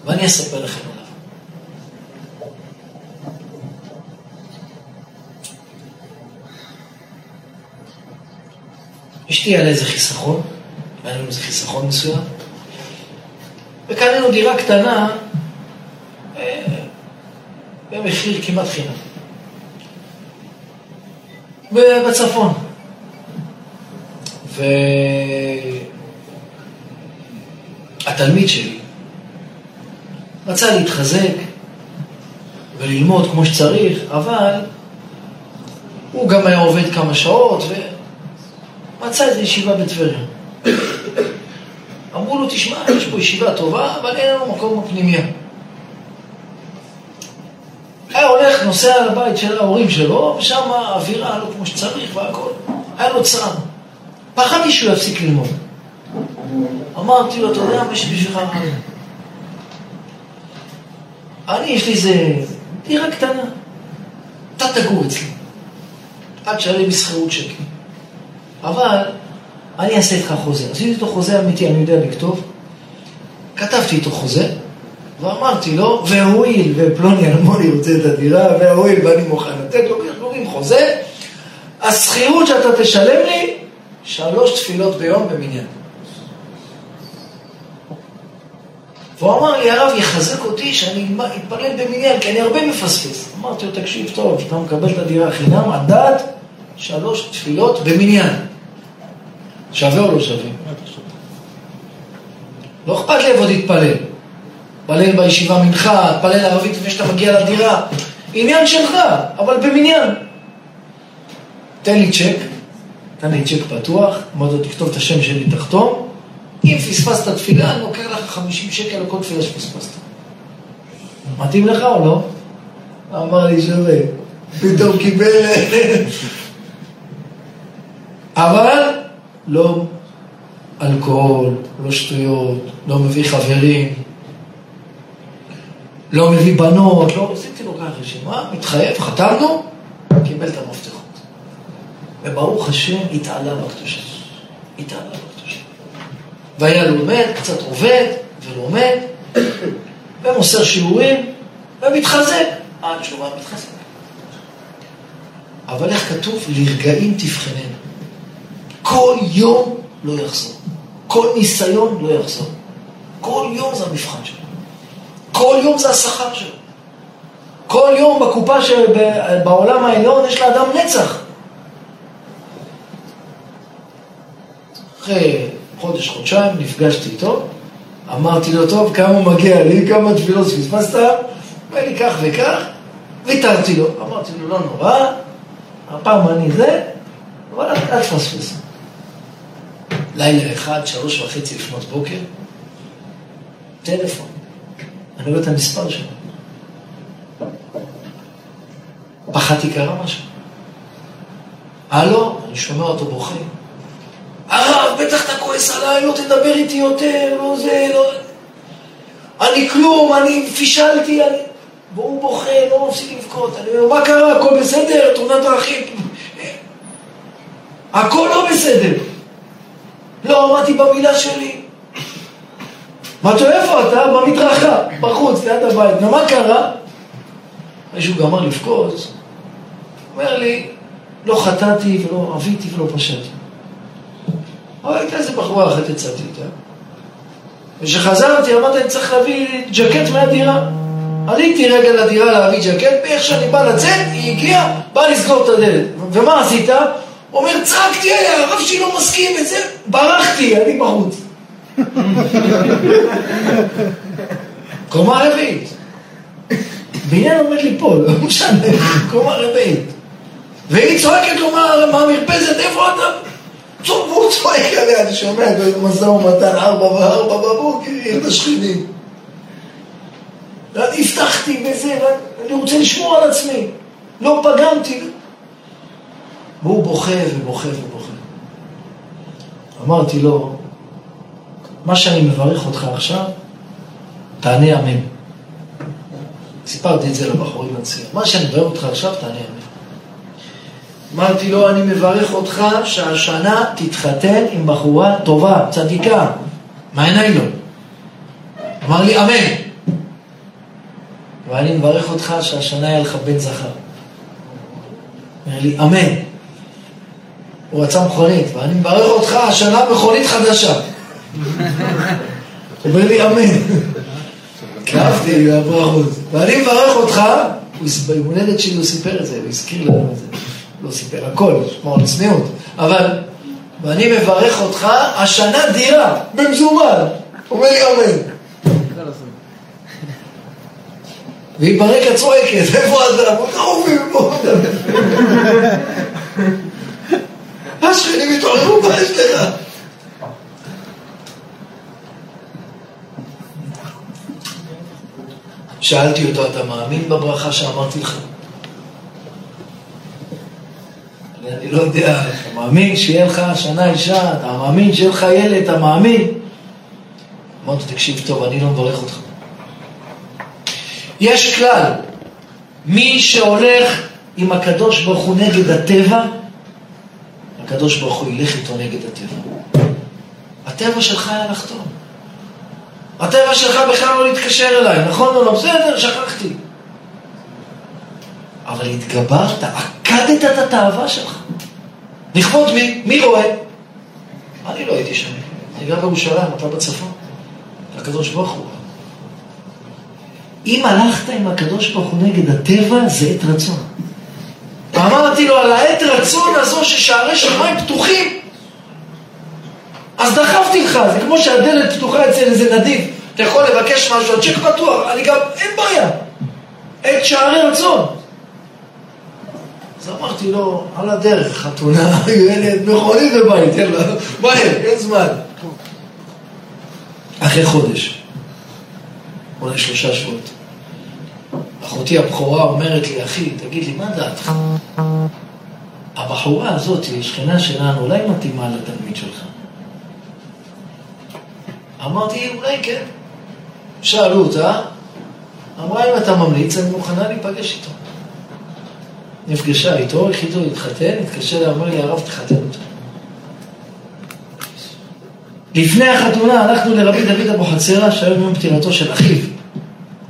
ואני אספר לכם אשתי היה לה איזה חיסכון, היה לנו איזה חיסכון מסוים, וקנינו דירה קטנה אה, במחיר כמעט חינם. בצפון. והתלמיד שלי רצה להתחזק וללמוד כמו שצריך, אבל הוא גם היה עובד כמה שעות ומצא איזו ישיבה בטבריה. אמרו לו, תשמע, יש פה ישיבה טובה, אבל אין לנו מקום בפנימיה. היה הולך, נוסע לבית של ההורים שלו, ושם האווירה לא כמו שצריך והכל. היה לו צער. פחדתי שהוא יפסיק ללמוד. אמרתי לו, אתה יודע מה יש בשבילך רעיון? אני, יש לי איזה דירה קטנה. אתה תגור אצלי. עד שעלי בשכירות שקל. אבל אני אעשה איתך חוזה. עשיתי איתו חוזה אמיתי, אני יודע לכתוב. כתבתי איתו חוזה, ואמרתי לו, והואיל ופלוני אלמוני רוצה את הדירה, והואיל ואני מוכן לתת לו, קוראים חוזה, השכירות שאתה תשלם לי, שלוש תפילות ביום במניין. והוא אמר לי, הרב יחזק אותי שאני אתפלל במניין, כי אני הרבה מפספס. אמרתי לו, תקשיב טוב, אתה מקבל את הדירה חינם, הדעת, שלוש תפילות במניין. שווה או לא שווה? לא אכפת לי איפה תתפלל. תפלל בישיבה מנחה, תפלל ערבית לפני שאתה מגיע לדירה. עניין שלך, אבל במניין. תן לי צ'ק, תן לי צ'ק פתוח, אמרתי לו, תכתוב את השם שלי, תחתום. אם פספסת תפילה, אני לוקח לך 50 שקל על כל תפילה שפספסת. מתאים לך או לא? אמר לי שווה. פתאום קיבל... [laughs] אבל לא אלכוהול, לא שטויות, לא מביא חברים, לא מביא בנות, לא עשיתי לו ככה רשימה, מתחייב, חתמנו, קיבל את המפתחות. וברוך השם, התעלה בקדושה. התעלה בקדושה. והיה לומד, קצת עובד, ולומד, [coughs] ומוסר שיעורים, ומתחזק. שהוא היה מתחזק. אבל איך כתוב? לרגעים תבחננו. כל יום לא יחזור. כל ניסיון לא יחזור. כל יום זה המבחן שלו. כל יום זה השכר שלו. כל יום בקופה שבעולם העליון יש לאדם נצח. אחרי חודש, חודשיים, נפגשתי איתו, אמרתי לו, טוב, כמה מגיע לי, כמה תפילות פספסת, אומר לי כך וכך, ויתרתי לו. אמרתי לו, לא נורא, הפעם אני זה, אבל אל תפספס. לילה אחד, שלוש וחצי לפנות בוקר, טלפון. אני רואה את המספר שלו. פחדתי קרה משהו. הלו, אני שומע אותו בוכה. הרב, בטח אתה כועס עליי, לא תדבר איתי יותר, לא זה, לא... אני כלום, אני פישלתי, אני... והוא בוכה, לא מפסיק לבכות. אני אומר, מה קרה? הכל בסדר? תאונת דרכים. הכל לא בסדר. לא עמדתי במילה שלי. אמרתי לו, איפה אתה? במדרכה, בחוץ, ליד הבית. ומה קרה? אחרי שהוא גמר לבכות, אומר לי, לא חטאתי ולא עביתי ולא פשעתי. אבל הייתה איזה בחורה אחת יצאתי איתה. וכשחזרתי אמרתי, אני צריך להביא ג'קט מהדירה. עליתי רגע לדירה להביא ג'קט, ואיך שאני בא לצאת, היא הגיעה, באה לסגור את הדלת. ומה עשית? אומר, צעקתי עליה, הרב שלי לא מסכים את זה, ברחתי, אני בחוץ. [laughs] קומה רביעית. בניין עומד ליפול, לא משנה, קומה רביעית. והיא צועקת לו מהמרפסת, איפה אתה? והוא צועק עליה, אני שומע משא ומתן ארבע וארבע בבוקר, את השכנים. הבטחתי בזה, אני רוצה לשמור על עצמי. לא פגמתי. והוא בוכה ובוכה ובוכה. אמרתי לו, מה שאני מברך אותך עכשיו, תענה אמן. סיפרתי את זה לבחורים בנסיעה. מה שאני מברך אותך עכשיו, תענה אמן. אמרתי לו, אני מברך אותך שהשנה תתחתן עם בחורה טובה, צדיקה. מה עיניי לו? אמר לי, אמן. ואני מברך אותך שהשנה יהיה לך בן זכר. אומר לי, אמן. הוא רצה מכונית, ואני מברך אותך, השנה מכונית חדשה. [laughs] הוא אומר לי, אמן. כאבתי בברכות. ואני מברך אותך, ביום הולדת שלי הוא סיפר את זה, הוא הזכיר לנו את זה. לא סיפר הכל, שמור על צניעות. אבל, ואני מברך אותך, השנה דירה, במזומן. אומר לי, אמן. והיא ברקע צועקת, איפה אתה? הוא קרוב מפה. [laughs] השכנים התעוררו, לך? שאלתי אותו, אתה מאמין בברכה שאמרתי לך? אני לא יודע, אתה מאמין שיהיה לך שנה אישה, אתה מאמין שיהיה לך ילד, אתה מאמין? אמרתי, תקשיב טוב, אני לא מברך אותך. יש כלל, מי שהולך עם הקדוש ברוך הוא נגד הטבע, הקדוש ברוך הוא ילך איתו נגד הטבע. הטבע שלך היה לחתום. הטבע שלך בכלל לא להתקשר אליי, נכון או לא? בסדר, שכחתי. אבל התגברת, עקדת את התאווה שלך. לכבוד מי? מי רואה? אני לא הייתי שם. אני גר בירושלים, אתה בצפון. הקדוש ברוך הוא. אם הלכת עם הקדוש ברוך הוא נגד הטבע, זה עת רצון. אמרתי לו, על העת רצון הזו ששערי שמיים פתוחים, אז דחפתי לך, זה כמו שהדלת פתוחה אצל איזה נדיב, אתה יכול לבקש משהו, הצ'ק פתוח, אני גם, אין בעיה. עת שערי רצון. אז אמרתי לו, על הדרך, חתונה, [laughs] ילד, מכונית בבית, יאללה, מהר, אין זמן. אחרי חודש, אולי שלושה שבועות. אחותי הבכורה אומרת לי, אחי, תגיד לי, מה דעתך? הבחורה הזאת, שכנה שלנו, אולי מתאימה לתלמיד שלך. אמרתי, אולי כן. שאלו אותה, אמרה, אם אתה ממליץ, אני מוכנה להיפגש איתו. נפגשה איתו, החליטו להתחתן, התקשר אליי, אמר לי, הרב, תחתן אותו. לפני החתונה הלכנו לרבי דוד אבוחצירא, שהיום יום פטירתו של אחיו,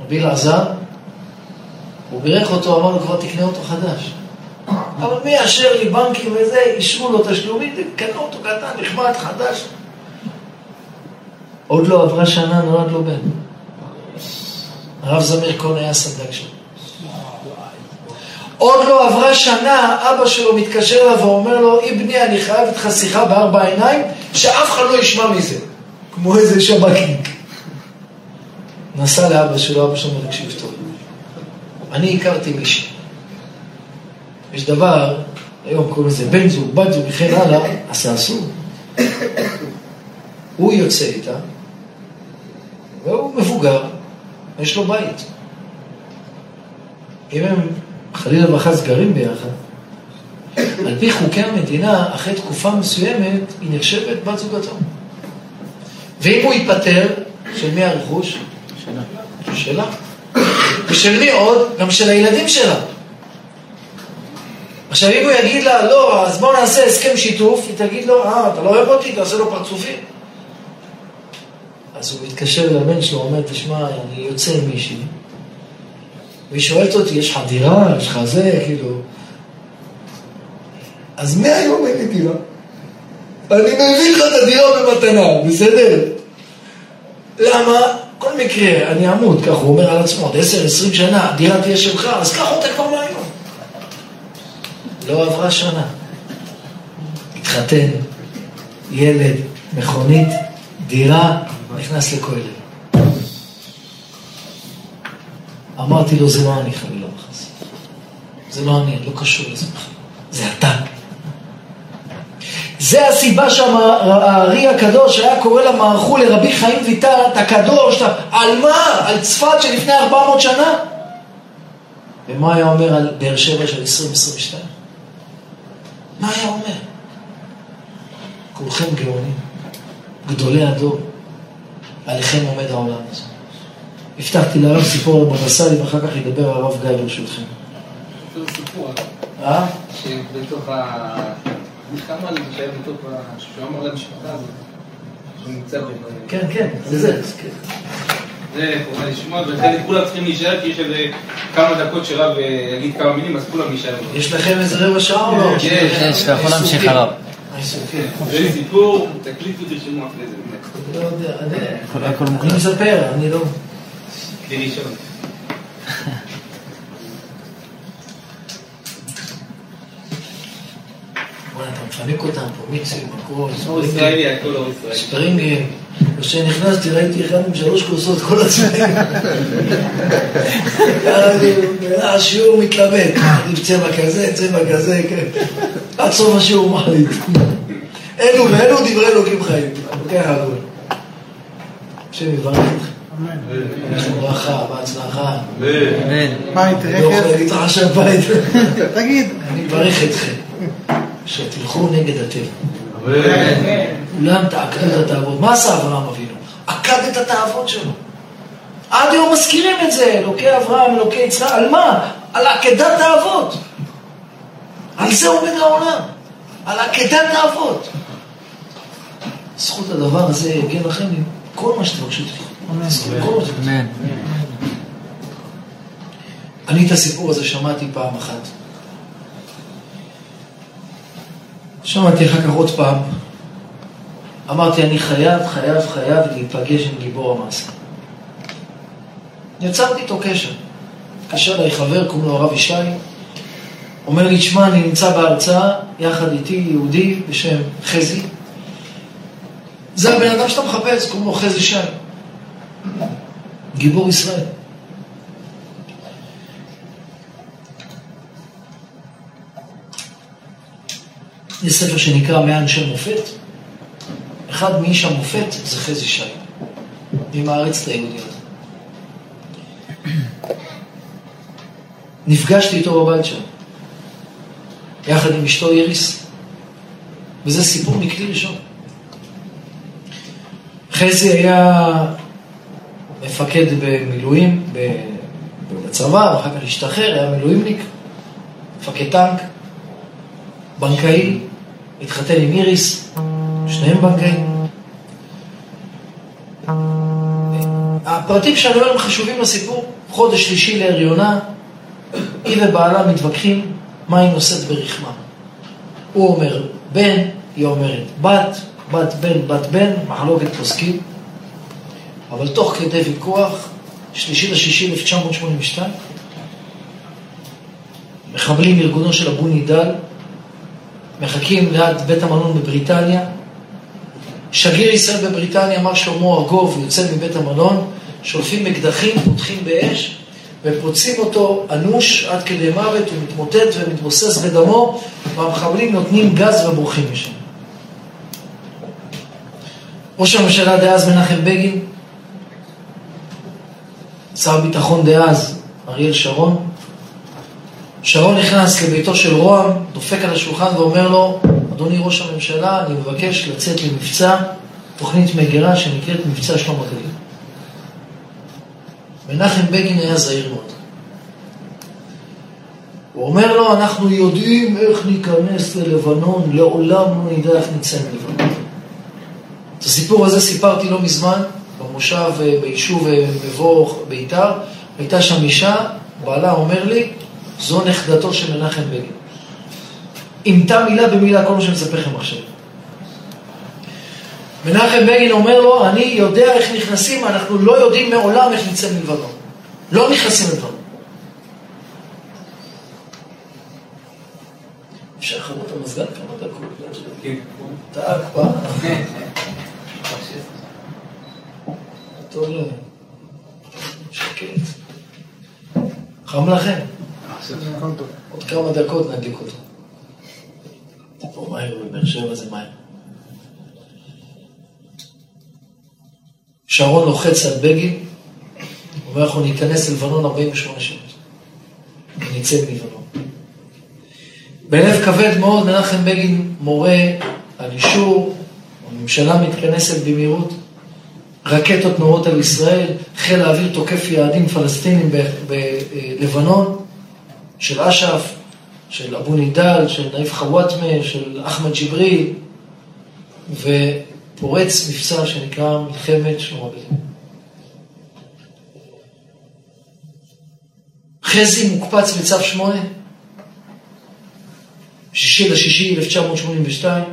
רבי אלעזר, הוא בירך אותו, אמר לו, כבר תקנה אותו חדש. אבל מי אשר לי בנקים וזה, אישרו לו תשלומים, קנה אותו קטן, נחמד, חדש. עוד לא עברה שנה, נולד לו בן. הרב זמיר כהן היה סדק שלו. עוד לא עברה שנה, אבא שלו מתקשר אליו ואומר לו, אבני, אני חייב איתך שיחה בארבע עיניים, שאף אחד לא ישמע מזה. כמו איזה שב"כניק. נסע לאבא שלו, אבא שלו אומר, תקשיב טוב. אני הכרתי מישהי. יש דבר היום קוראים לזה בן זוג, בת זוג וכן הלאה, אז זה אסור. הוא יוצא איתה, והוא מבוגר, יש לו בית. אם הם חלילה וחס גרים ביחד, על פי חוקי המדינה, אחרי תקופה מסוימת, היא נחשבת בת זוגתו. ואם הוא ייפטר, של מי הרכוש? שלה. שלה. ושל מי עוד? גם של הילדים שלה. עכשיו, אם הוא יגיד לה, לא, אז בוא נעשה הסכם שיתוף, היא תגיד לו, אה, אתה לא אוהב אותי, תעשה לו פרצופים. אז הוא מתקשר לבן שלו, אומר, תשמע, אני יוצא עם מישהי, והיא שואלת אותי, יש לך דירה, יש לך זה, כאילו... אז מהיום אין לי דירה. אני מביא לך את הדירה במתנה, בסדר? למה? כל מקרה, אני אמות, ככה הוא אומר על עצמו, עוד עשר, עשרים שנה, הדירה תהיה שלך, אז קח אותה כבר מהיום. לא עברה שנה. התחתן, ילד, מכונית, דירה, נכנס לכולל. אמרתי לו, זה לא אני חלילה וחס. זה לא אני, אני לא קשור לזה בכלל. זה אתה. זה הסיבה שהארי הקדוש היה קורא למערכו לרבי חיים ויטל, אתה קדוש, אתה... על מה? על צפת שלפני 400 שנה? ומה היה אומר על באר שבע של 2022? מה היה אומר? כולכם גאונים, גדולי הדור, עליכם עומד העולם הזה. הבטחתי לרב סיפור על בבא סאלי ואחר כך ידבר הרב גיא ברשותכם. סיפור, אה? שבתוך ה... כמה שהיה בתוך ה... שהוא אמר למשפחה הזאת, שהוא נמצא ב... כן, כן, זה זה. זה חובה לשמוע, ולכן כולם צריכים להישאר, כי יש איזה כמה דקות שרב אה, יגיד כמה מילים, אז כולם יישארו. יש לכם איזה רבע שעה או לא? כן, יש, אתה יכול להמשיך הרב. זה סיפור, תקליטו, תרשמו אחרי זה, באמת. לא יודע, אני- אני. מספר, אני לא... כדי לישון. מפנק אותם פה, הוא ישראלי. ספרינגים. כשנכנסתי ראיתי אחד עם שלוש כוסות כל הצבעים. השיעור מתלבט, אני בצבע כזה, צבע כזה, כן. עד סוף השיעור מחליט. אלו ואלו דברי אלוקים חיים. לוקח הכול. השם יברך אתכם. אמן. ברכה, בהצלחה. אמן. בית, לא יכול רכב. בית. תגיד. אני מברך אתכם, שתלכו נגד הטבע. כולם תעקדו את התאוות. מה עשה אברהם אבינו? עקד את התאוות שלו. עד היום מזכירים את זה, אלוקי אברהם, אלוקי יצחק, על מה? על עקדת האבות. על זה עומד העולם, על עקדת האבות. זכות הדבר הזה יגן לכם עם כל מה שתבקשו שתבקשו. אמן. אני את הסיפור הזה שמעתי פעם אחת. שמעתי אחר כך עוד פעם. אמרתי, אני חייב, חייב, חייב להיפגש עם גיבור המעשה. יצרתי איתו קשר. התקשר אליי חבר, קוראים לו הרב ישי, אומר לי, שמע, אני נמצא בהרצאה יחד איתי יהודי בשם חזי. זה הבן אדם שאתה מחפש, קוראים לו חזי שי. גיבור ישראל. יש ספר שנקרא מאה אנשי מופת. אחד מאיש המופת זה חזי שי, ממערץ היהודיות. נפגשתי איתו בבית שם, יחד עם אשתו איריס, וזה סיפור מכלי ראשון. חזי היה מפקד במילואים בצבא, ואחר כך השתחרר, היה מילואימניק, מפקד טנק, בנקאי, התחתן עם איריס, שניהם בנקאים. הפרטים שאני אומר הם חשובים לסיפור. חודש שלישי להריונה, היא ובעלה מתווכחים מה היא נושאת ברחמה. הוא אומר בן, היא אומרת בת, בת בן, בת בן, מחלוקת פוסקים. אבל תוך כדי ויכוח, שלישי לשישי 1982, מחבלים מארגונו של אבו נידל, מחכים ליד בית המלון בבריטניה. שגריר ישראל בבריטניה, מר שלמה ארגוב, יוצא מבית המלון, שולפים אקדחים, פותחים באש, ופוצעים אותו אנוש עד כדי מוות, הוא מתמוטט ומתבוסס בדמו, והמחבלים נותנים גז ובורחים משם. ראש הממשלה דאז מנחם בגין, שר הביטחון דאז אריאל שרון, שרון נכנס לביתו של רוה"מ, דופק על השולחן ואומר לו, אדוני ראש הממשלה, אני מבקש לצאת למבצע, תוכנית מגירה שנקראת מבצע שלום הגליל. מנחם בגין היה זהיר מאוד. הוא אומר לו, אנחנו יודעים איך ניכנס ללבנון, לעולם לא נדע איך נצא מלבנון. את הסיפור הזה סיפרתי לא מזמן, במושב, ביישוב מבוא ביתר, הייתה שם אישה, בעלה אומר לי, זו נכדתו של מנחם בגין. אימתה מילה במילה כל מה שאני מספר לכם עכשיו. מנחם בגין אומר לו, אני יודע איך נכנסים, אנחנו לא יודעים מעולם איך נצא מלבנון. לא נכנסים ללבנון. אפשר לחבר את המזגן כמה דקות? כן. אתה כבר? טוב לו. שקט. חם לכם? עוד כמה דקות נדליק אותו. פה מהר, בבאר שבע זה מהר. שרון לוחץ על בגין, אומר אנחנו ניכנס ללבנון 48 שעות. ונצא מלבנון. בלב כבד מאוד מנחם בגין מורה על אישור, הממשלה מתכנסת במהירות, רקטות נורות על ישראל, חיל האוויר תוקף יעדים פלסטינים בלבנון, של אש"ף, של אבו נידאל, של נאיף חוואטמה, של אחמד ג'יבריל, ופורץ מבצע שנקרא מלחמת שלמה בגין. חזי מוקפץ בצו שמונה, שישי לשישי 1982,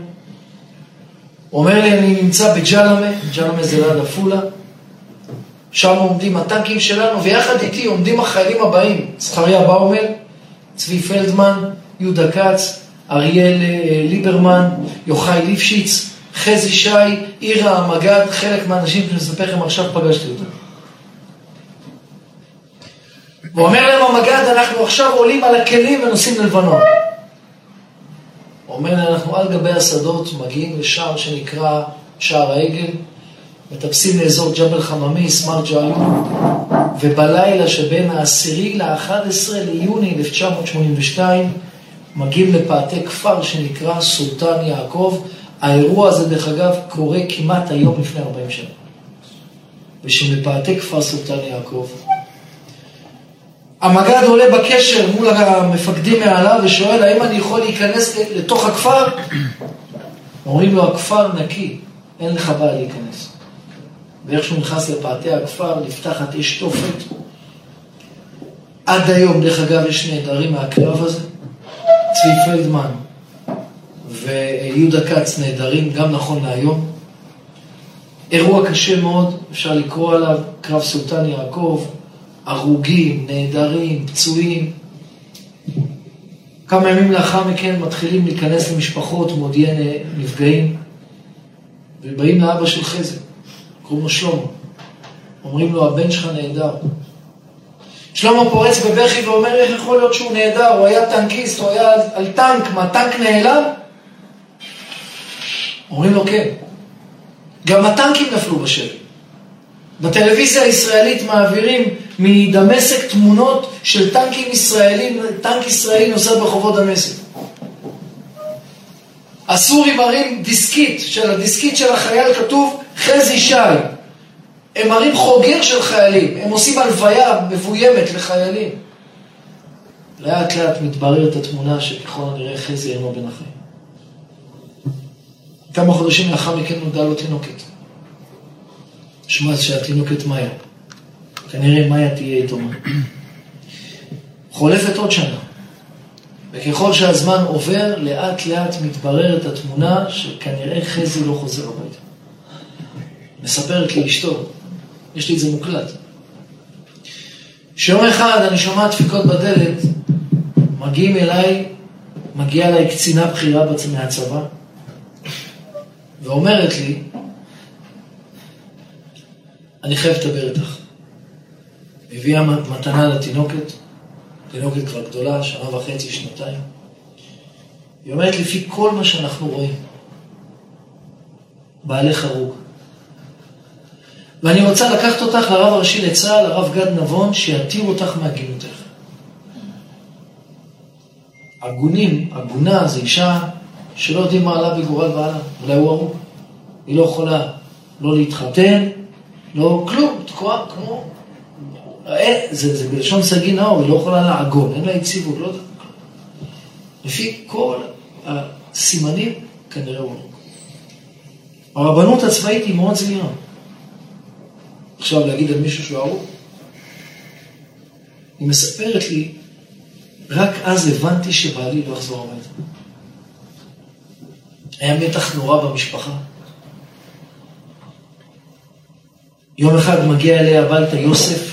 הוא אומר לי, אני נמצא בג'למה, ג'למה זה ליד עפולה, שם עומדים הטנקים שלנו, ויחד איתי עומדים החיילים הבאים, זכריה באומל, צבי פלדמן, יהודה כץ, אריאל אה, ליברמן, יוחאי ליפשיץ, חזי שי, עירה המג"ד, חלק מהאנשים שאני מספר לכם עכשיו פגשתי אותם. ואומר להם המג"ד, אנחנו עכשיו עולים על הכלים ונוסעים ללבנון. אומר להם, אנחנו על גבי השדות מגיעים לשער שנקרא שער העגל, מטפסים לאזור ג'בל חממיס, מרג'ה ובלילה שבין העשירי ל-11 ליוני 1982 מגיעים לפאתי כפר שנקרא סולטן יעקב. האירוע הזה, דרך אגב, קורה כמעט היום לפני 40 שנה. ושבפאתי כפר סולטן יעקב, המג"ד עולה בקשר מול המפקדים מעליו ושואל, האם אני יכול להיכנס לתוך הכפר? [clears throat] אומרים לו, הכפר נקי, אין לך בעיה להיכנס. ואיך שהוא נכנס לפאתי הכפר, נפתחת אש תופת. עד היום, דרך אגב, יש נעדרים מהקרב הזה. צבי פלדמן ויהודה כץ נעדרים, גם נכון להיום. אירוע קשה מאוד, אפשר לקרוא עליו, קרב סולטן יעקב, הרוגים, נעדרים, פצועים. כמה ימים לאחר מכן מתחילים להיכנס למשפחות מודיעי נפגעים, ובאים לאבא של חזי, קוראים לו שלמה. אומרים לו, הבן שלך נהדר. שלמה פורץ בבכי ואומר, איך יכול להיות שהוא נהדר? הוא היה טנקיסט, הוא היה על טנק, מה, טנק נעלם? אומרים לו, כן. גם הטנקים נפלו בשבי. בטלוויזיה הישראלית מעבירים מדמשק תמונות של טנקים ישראלים, טנק ישראלי נוסע ברחובות דמשק. הסורי מראים דיסקית, של הדיסקית של החייל כתוב חזי שי. הם מראים חוגר של חיילים, הם עושים הלוויה מבוימת לחיילים. לאט לאט מתבררת התמונה שככל הנראה חזי אינו בן החיים. כמה חודשים לאחר מכן נולדה לו תינוקת. שמה שהתינוקת מאיה. כנראה מאיה תהיה איתו. חולפת עוד שנה, וככל שהזמן עובר, לאט לאט מתבררת התמונה שכנראה חזי לא חוזר הביתה. מספרת לי אשתו, יש לי את זה מוקלט. שיום אחד אני שומע דפיקות בדלת, מגיעים אליי, מגיעה אליי קצינה בכירה מהצבא, ואומרת לי, אני חייב לדבר איתך. מביאה מתנה לתינוקת, תינוקת כבר גדולה, שנה וחצי, שנתיים. היא אומרת, לפי כל מה שאנחנו רואים, בעלך הרוג. ואני רוצה לקחת אותך לרב הראשי לצה"ל, הרב גד נבון, שיתיר אותך מהגינותך. הגונים, הגונה זה אישה שלא יודעים מה עלה בגורל בעלה, אולי הוא הרוג. היא לא יכולה לא להתחתן, לא כלום, תקועה כמו... זה, זה בלשון סגי נאור, היא לא יכולה לעגון, אין לה יציבות, לא יודעת. לפי כל הסימנים, כנראה הוא לא. הרבנות הצבאית היא מאוד זהירה. עכשיו להגיד על מישהו שהוא ארוך? היא מספרת לי, רק אז הבנתי שבעלי לא יחזור הביתה. היה מתח נורא במשפחה. יום אחד מגיע אליה הביתה יוסף,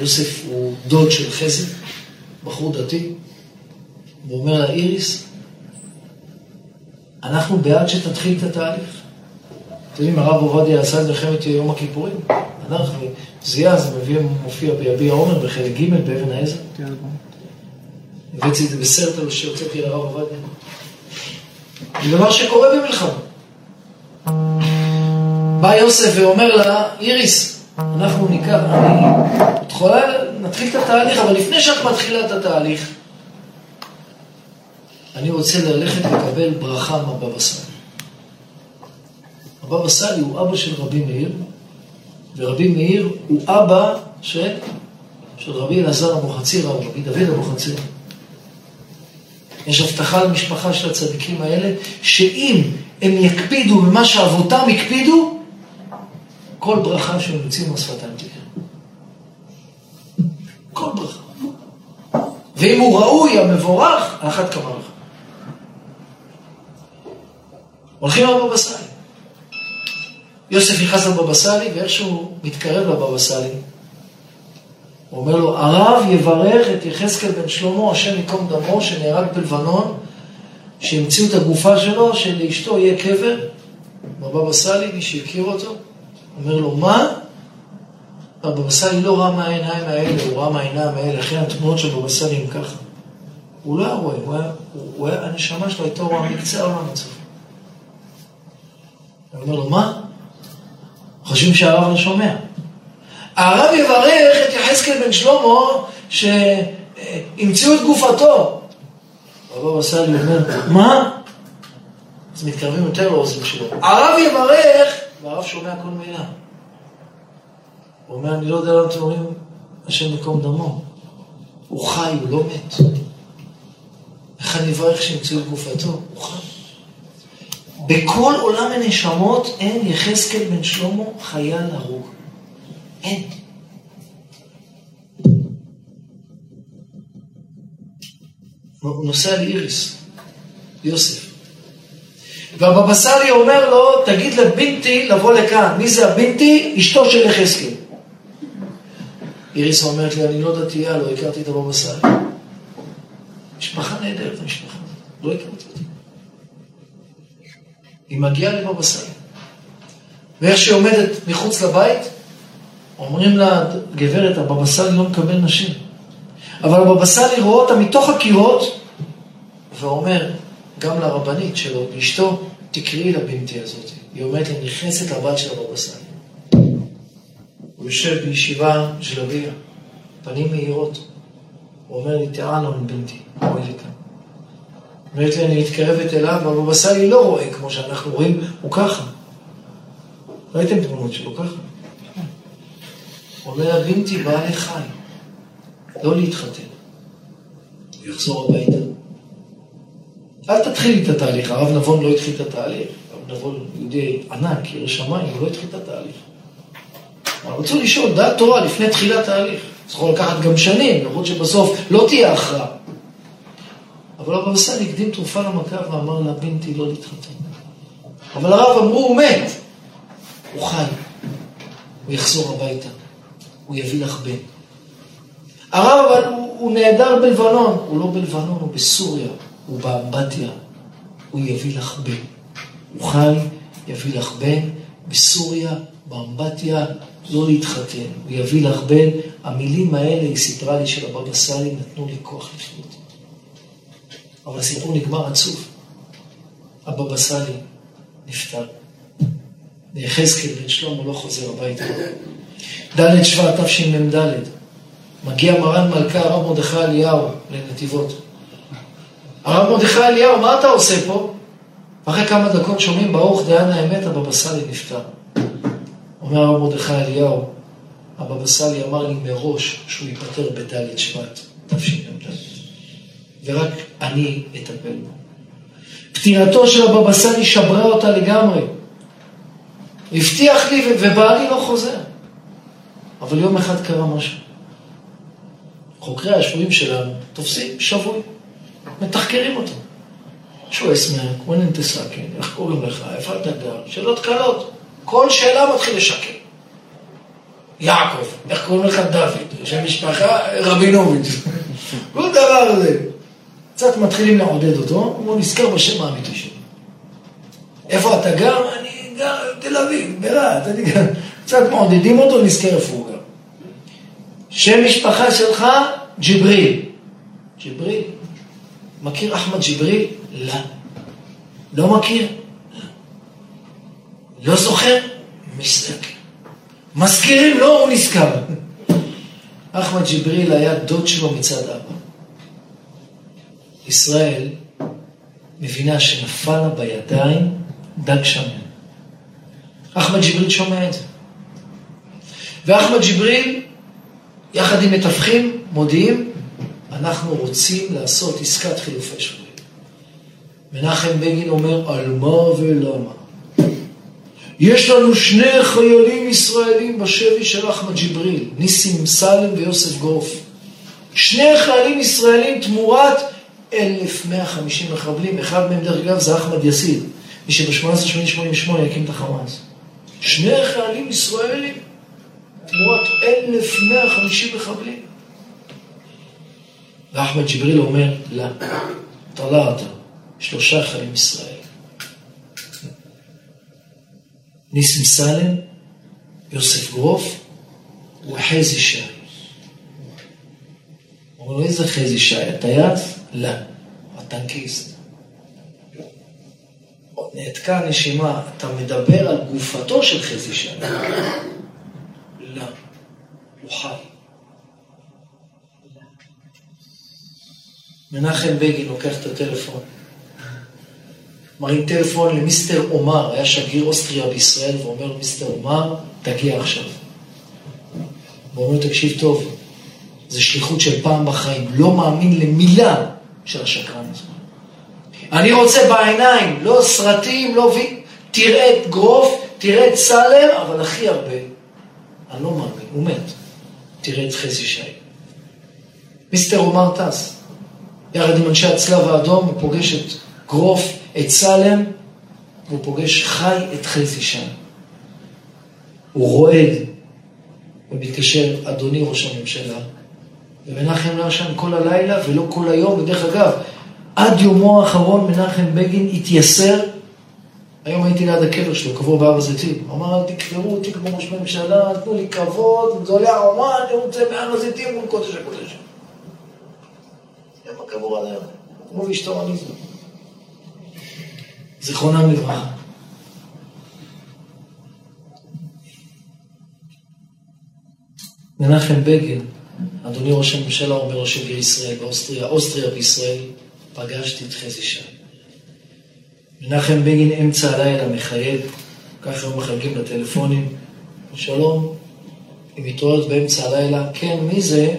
יוסף הוא דוד של חסד, בחור דתי, ואומר לה, איריס, אנחנו בעד שתתחיל את התהליך. אתם יודעים, הרב עובדיה עשה את מלחמת יום הכיפורים. אנחנו, זיהה, זה מביא, מופיע ביביע עומר בחלק ג' באבן העזר. הבאתי את זה בסרט על שהוצאתי לרב עובדיה. זה דבר שקורה במלחמה. בא יוסף ואומר לה, איריס, אנחנו ניקח, אני, את יכולה, נתחיל את התהליך, אבל לפני שאת מתחילה את התהליך, אני רוצה ללכת לקבל ברכה מהבבא סאלי. הבבא סאלי הוא אבא של רבי מאיר, ורבי מאיר הוא אבא של, של רבי אלעזר אבוחצירא, רבי דוד אבוחצירא. יש הבטחה למשפחה של הצדיקים האלה, שאם הם יקפידו במה שאבותם הקפידו, כל ברכה שהם יוצאים מהשפתיים תהיה. כל ברכה. ואם הוא ראוי, המבורך, על אחת כמה וכמה. הולכים לבבא סאלי. יוסף נכנס לבבא סאלי, ואיך שהוא מתקרב לבבא סאלי, הוא אומר לו, הרב יברך את יחזקאל בן שלמה, השם ייקום דמו, שנהרג בלבנון, שהמציאו את הגופה שלו, שלאשתו יהיה קבר, בבבא סאלי, מי שהכיר אותו, אומר לו, מה? הבבא סאלי לא ראה מהעיניים האלה, הוא ראה מהעיניים האלה, לכן התמונות של בבא סאלי הם ככה. הוא לא היה רואה, הוא היה, הוא היה, הנשמה שלו הייתה רואה מקצה העולם הצפון. הוא אומר לו, מה? חושבים שהרב לא שומע. הרב יברך את יחזקאל בן שלמה שהמציאו את גופתו. הרב עשה לי אומר, מה? אז מתקרבים יותר לאוזן שלו. הרב יברך, והרב שומע כל מילה. הוא אומר, אני לא יודע למה אתם אומרים, השם מקום דמו. הוא חי, הוא לא מת. איך אני אברך שהמציאו את גופתו? הוא חי. בכל עולם הנשמות אין יחזקאל בן שלמה חייל הרוג. אין. הוא נוסע לאיריס, יוסף. והבבא סאלי אומר לו, תגיד לבינתי לבוא לכאן. מי זה הבינתי? אשתו של יחזקאל. איריס אומרת לי, אני לא דתייה, לא הכרתי את הבבא סאלי. משפחה נהדרת, המשפחה. לא הכרתי אותה. היא מגיעה לבבא סאלי. ואיך שהיא עומדת מחוץ לבית, אומרים לה, גברת, הבבא סאלי לא מקבל נשים. אבל הבבא סאלי רואה אותה מתוך הקירות, ואומר גם לרבנית שלו, לאשתו, תקראי לבנתי הזאת. היא אומרת לי, נכנסת לבת של הבבא סאלי. הוא יושב בישיבה של אביה, פנים מהירות. הוא אומר לי, תעלון בנתי, בואי לכאן. אומרת לי, אני מתקרבת אליו, והבבא סאלי לא רואה כמו שאנחנו רואים, הוא ככה. ראיתם תמונות שלו ככה? אומר לה, בנתי בעלי חי, לא להתחתן. הוא יחזור הביתה. אל תתחיל את התהליך, הרב נבון לא התחיל את התהליך. הרב נבון יהודי ענק, ירא שמיים, הוא לא התחיל את התהליך. אבל רצו לשאול, דעת תורה לפני תחילת תהליך. זה יכול לקחת גם שנים, למרות שבסוף לא תהיה הכרעה. אבל הבבא סאלי הקדים תרופה למכה ואמר לה, בנתי לא להתחתן. אבל הרב אמרו, הוא מת. הוא חי. הוא יחזור הביתה. הוא יביא לך בן. הרב אבל הוא, הוא נעדר בלבנון. הוא לא בלבנון, הוא בסוריה. הוא באמבטיה. הוא יביא לך בן. הוא חי, יביא לך בן, בסוריה, באמבטיה, לא להתחתן. הוא יביא לך בן. המילים האלה, היא סיפרה לי של הבבא סאלי, נתנו לי כוח לחיות. אבל הסיפור נגמר עצוב. הבבא סאלי נפטר. ויחזקאל בן שלמה לא חוזר הביתה. ד' שבט תשמ"ד, מגיע מרן מלכה הרב מרדכי אליהו לנתיבות. הרב מרדכי אליהו, מה אתה עושה פה? אחרי כמה דקות שומעים ברוך דיין האמת, הבבא סאלי נפטר. אומר הרב מרדכי אליהו, הבבא סאלי אמר לי מראש שהוא ייפטר בד' שבט תשמ"ד, ורק אני אטפל בו. פטירתו של הבבא סאלי שברה אותה לגמרי. הבטיח לי ובעלי לא חוזר. אבל יום אחד קרה משהו. חוקרי השבויים שלנו תופסים שבוי, מתחקרים אותו. שו אסמק, וונן תסכן, איך קוראים לך, איפה אתה גר? שאלות קלות. כל שאלה מתחיל לשקר. יעקב, איך קוראים לך דוד? שם משפחה רבינוביץ'. [laughs] כל דבר הזה. קצת מתחילים לעודד אותו, הוא נזכר בשם האמיתי שלו. איפה אתה גר? אני גר בתל אביב, ברהט. קצת מעודדים אותו, נזכר איפה הוא גר. שם משפחה שלך, ג'יבריל. ג'יבריל. מכיר אחמד ג'יבריל? לא. לא מכיר? לא. זוכר? מסתכל. מזכירים לו, לא, הוא נזכר. אחמד ג'יבריל היה דוד שלו מצד אבא. ישראל מבינה שנפל לה בידיים דג שמן. אחמד ג'יבריל שומע את זה. ואחמד ג'יבריל, יחד עם מתווכים, מודיעים, אנחנו רוצים לעשות עסקת חילופי שבויים. מנחם בגין אומר, על מה ולמה? יש לנו שני חיילים ישראלים בשבי של אחמד ג'יבריל, ניסים סלם ויוסף גורף. שני חיילים ישראלים תמורת 1,150 מחבלים, אחד מהם דרך אגב זה אחמד יסיד, מי שב-1888 יקים את החמאס. שני חיילים ישראלים תמורת 1,150 מחבלים. ואחמד ג'יבריל אומר, לא, טלעת, שלושה חיילים ישראלים. ניסים סלם, יוסף גרוף וחזי שי. אומר לו, איזה חזי שי? הטייס? לא, הטנקיסט. נעתקה הנשימה, אתה מדבר על גופתו של חזי שי. לא, הוא חי. מנחם בגין לוקח את הטלפון, מרים טלפון למיסטר עומר, היה שגריר אוסטריה בישראל, ואומר מיסטר עומר, תגיע עכשיו. הוא אומר, תקשיב טוב, זה שליחות של פעם בחיים, לא מאמין למילה של השקרן הזה. אני רוצה בעיניים, לא סרטים, לא וי... תראה את גרוף, תראה את סלם, אבל הכי הרבה, אני לא מאמין, הוא מת. תראה את חזי שי. מיסטר עומר טס, יחד עם אנשי הצלב האדום, הוא פוגש את גרוף, את סלם, והוא פוגש חי את חזי שם. הוא רועד, ומתקשר, אדוני ראש הממשלה, ומנחם לא ישן כל הלילה ולא כל היום, ודרך אגב, עד יומו האחרון מנחם בגין התייסר, היום הייתי ליד הקבר שלו, קבור בהר הזיתים, הוא אמר, אל תקברו אותי כמו ראש ממשלה, תנו לי כבוד, עולה ערומה, אני רוצה בהר הזיתים מול קודש הקודש. קבור עד היום? כמו ואשתו עליזה. זיכרונם לברכה. מנחם בגין, אדוני ראש הממשלה, אומר לו שגריר ישראל באוסטריה, אוסטריה בישראל, פגשתי את חזי שי. מנחם בגין אמצע הלילה מחייג, ככה היו מחלקים לטלפונים, שלום, היא מתעוררת באמצע הלילה, כן, מי זה?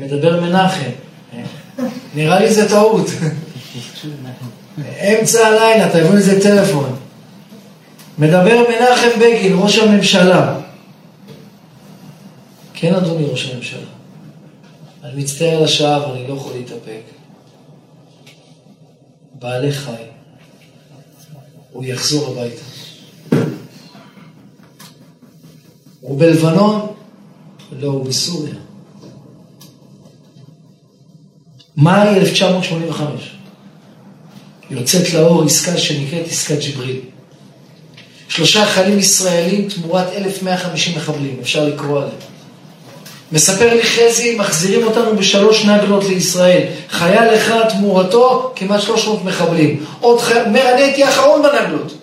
מדבר מנחם. נראה לי זה טעות. אמצע הלילה, תביאו איזה טלפון. מדבר מנחם בגין, ראש הממשלה. כן, אדוני ראש הממשלה. אני מצטער על השעה, אבל אני לא יכול להתאפק. בעלי חי. הוא יחזור הביתה. הוא בלבנון? לא, הוא בסוריה. מאי 1985. יוצאת לאור עסקה שנקראת עסקת ג'יבריל. 30% שלושה חיילים ישראלים תמורת 1,150 מחבלים, אפשר לקרוא עליהם. מספר לי חזי, מחזירים אותנו בשלוש נגלות לישראל. חייל אחד תמורתו, כמעט 300 מחבלים. עוד חייל, אומר, אני הייתי האחרון בנגלות.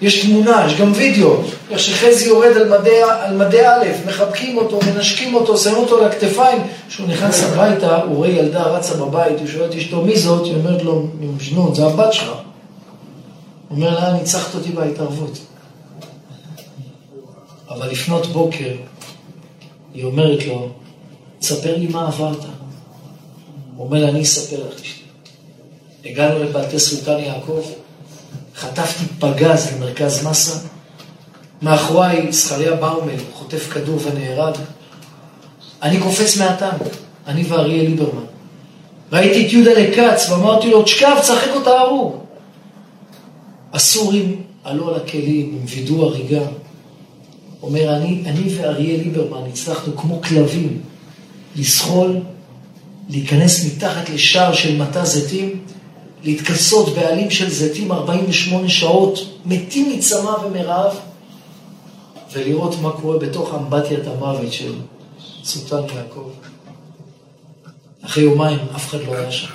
יש תמונה, יש גם וידאו, איך שחזי יורד על מדי, על מדי א', מחבקים אותו, מנשקים אותו, שמים אותו על הכתפיים. כשהוא נכנס הביתה, הוא רואה ילדה רצה בבית, הוא שואל את אשתו, מי זאת? היא אומרת לו, מג'נון, זה הבת שלך. הוא אומר לה, ניצחת אותי בהתערבות. אבל לפנות בוקר, היא אומרת לו, תספר לי מה עברת. הוא אומר לה, אני אספר לך אשתי. הגענו לפאתי סולטן יעקב, חטפתי פגז למרכז מסה, מאחוריי זכריה באומל חוטף כדור ונהרג. אני קופץ מהטנק, אני ואריאל ליברמן. ראיתי את יהודה לקץ ואמרתי לו, תשכב, צחק אותה הרוג. הסורים עלו על הכלים, הם וידאו הריגה. אומר, אני, אני ואריאל ליברמן הצלחנו כמו כלבים לסחול, להיכנס מתחת לשער של מטע זיתים, להתכסות בעלים של זיתים 48 שעות, מתים מצמא ומרעב, ולראות מה קורה בתוך אמבטיית המוות של סולטן יעקב. אחרי יומיים אף אחד לא היה שם.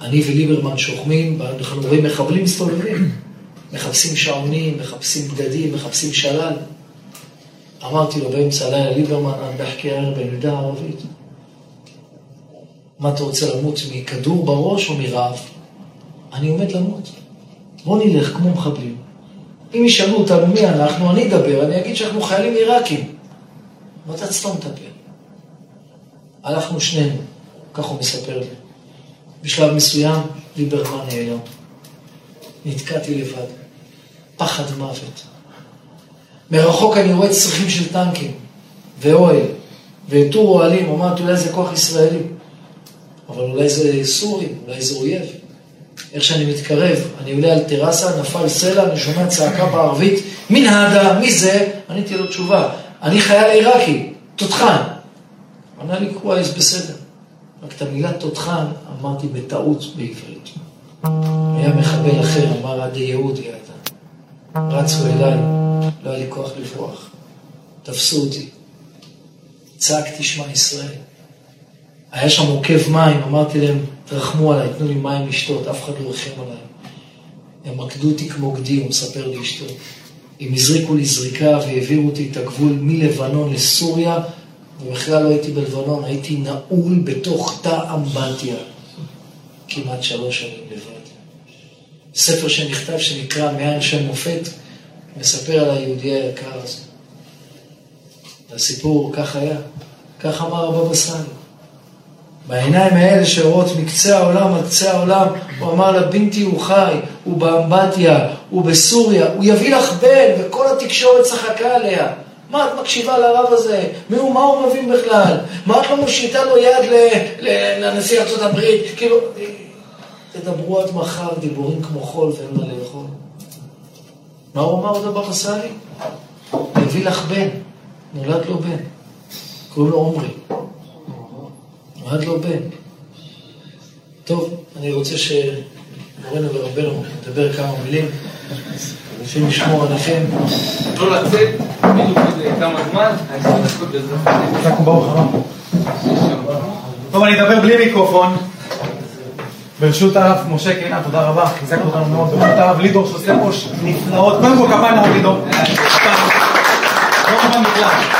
אני וליברמן שוכמים, ואנחנו רואים מחבלים מסתובבים, מחפשים שעונים, מחפשים בגדים, מחפשים שלל. אמרתי לו באמצע הלילה, ליברמן, אני בחכי הערב במידה הערבית. מה אתה רוצה למות, מכדור בראש או מרעב? אני עומד למות. בוא נלך כמו מחבלים. אם ישאלו אותנו מי אנחנו, אני אדבר, אני אגיד שאנחנו חיילים עיראקים. ואתה תסתום את הפה. הלכנו שנינו, כך הוא מספר לי. בשלב מסוים ליברמן נעלם. נתקעתי לבד. פחד מוות. מרחוק אני רואה צרכים של טנקים, ואוהל, ועיטור אוהלים, אמרתי אולי זה כוח ישראלי, אבל אולי זה סורים, אולי זה אויב. איך שאני מתקרב, אני עולה על טרסה, נפל סלע, אני שומע צעקה בערבית, מן האדה, מי זה? עניתי לו תשובה, אני חייל עיראקי, תותחן. ענה לי קווייס, בסדר. רק את המילה תותחן אמרתי בטעות בעברית. היה מחבל אחר, אמר עדי יהודי אתה. רצו אליי, לא היה לי כוח לברוח. תפסו אותי. צעקתי שמע ישראל. היה שם עוקב מים, אמרתי להם, תרחמו עליי, תנו לי מים לשתות, אף אחד לא ריחם עליי. הם רקדו אותי כמו גדי, הוא מספר לאשתו. הם הזריקו לי זריקה והעבירו אותי את הגבול מלבנון לסוריה, ובכלל לא הייתי בלבנון, הייתי נעול בתוך תא אמבטיה כמעט שלוש שנים לבד. ספר שנכתב שנקרא מעין שם מופת, מספר על היהודי היקר הזה. והסיפור כך היה, כך אמר הבבא סאלי. בעיניים האלה שרואות מקצה העולם עד קצה העולם, הוא אמר לה, בינתי הוא חי, הוא באמבטיה, הוא בסוריה, הוא יביא לך בן, וכל התקשורת צחקה עליה. מה את מקשיבה לרב הזה? מי הוא, מה הוא מבין בכלל? מה את לא מושיטה לו יד לנשיא ארצות הברית? כאילו, תדברו עד מחר דיבורים כמו חול ואין מה לאכול. מה הוא אמר עוד הבבא סאלי? יביא לך בן, נולד לו בן, קוראים לו עומרי. נולד לו בן. טוב, אני רוצה שמורנו ורבנו נדבר כמה מילים. השם ישמור עליכם. לא לצאת, בדיוק כמה זמן, העשרים דקות בעזרת השם. הרב. טוב, אני אדבר בלי מיקרופון. ברשות הרב משה קינן, תודה רבה, חיזקת אותנו מאוד. ברשות הרב לידור שעושה פה נפלאות. קודם כל כפיים לרב לידור. לא מובן בכלל.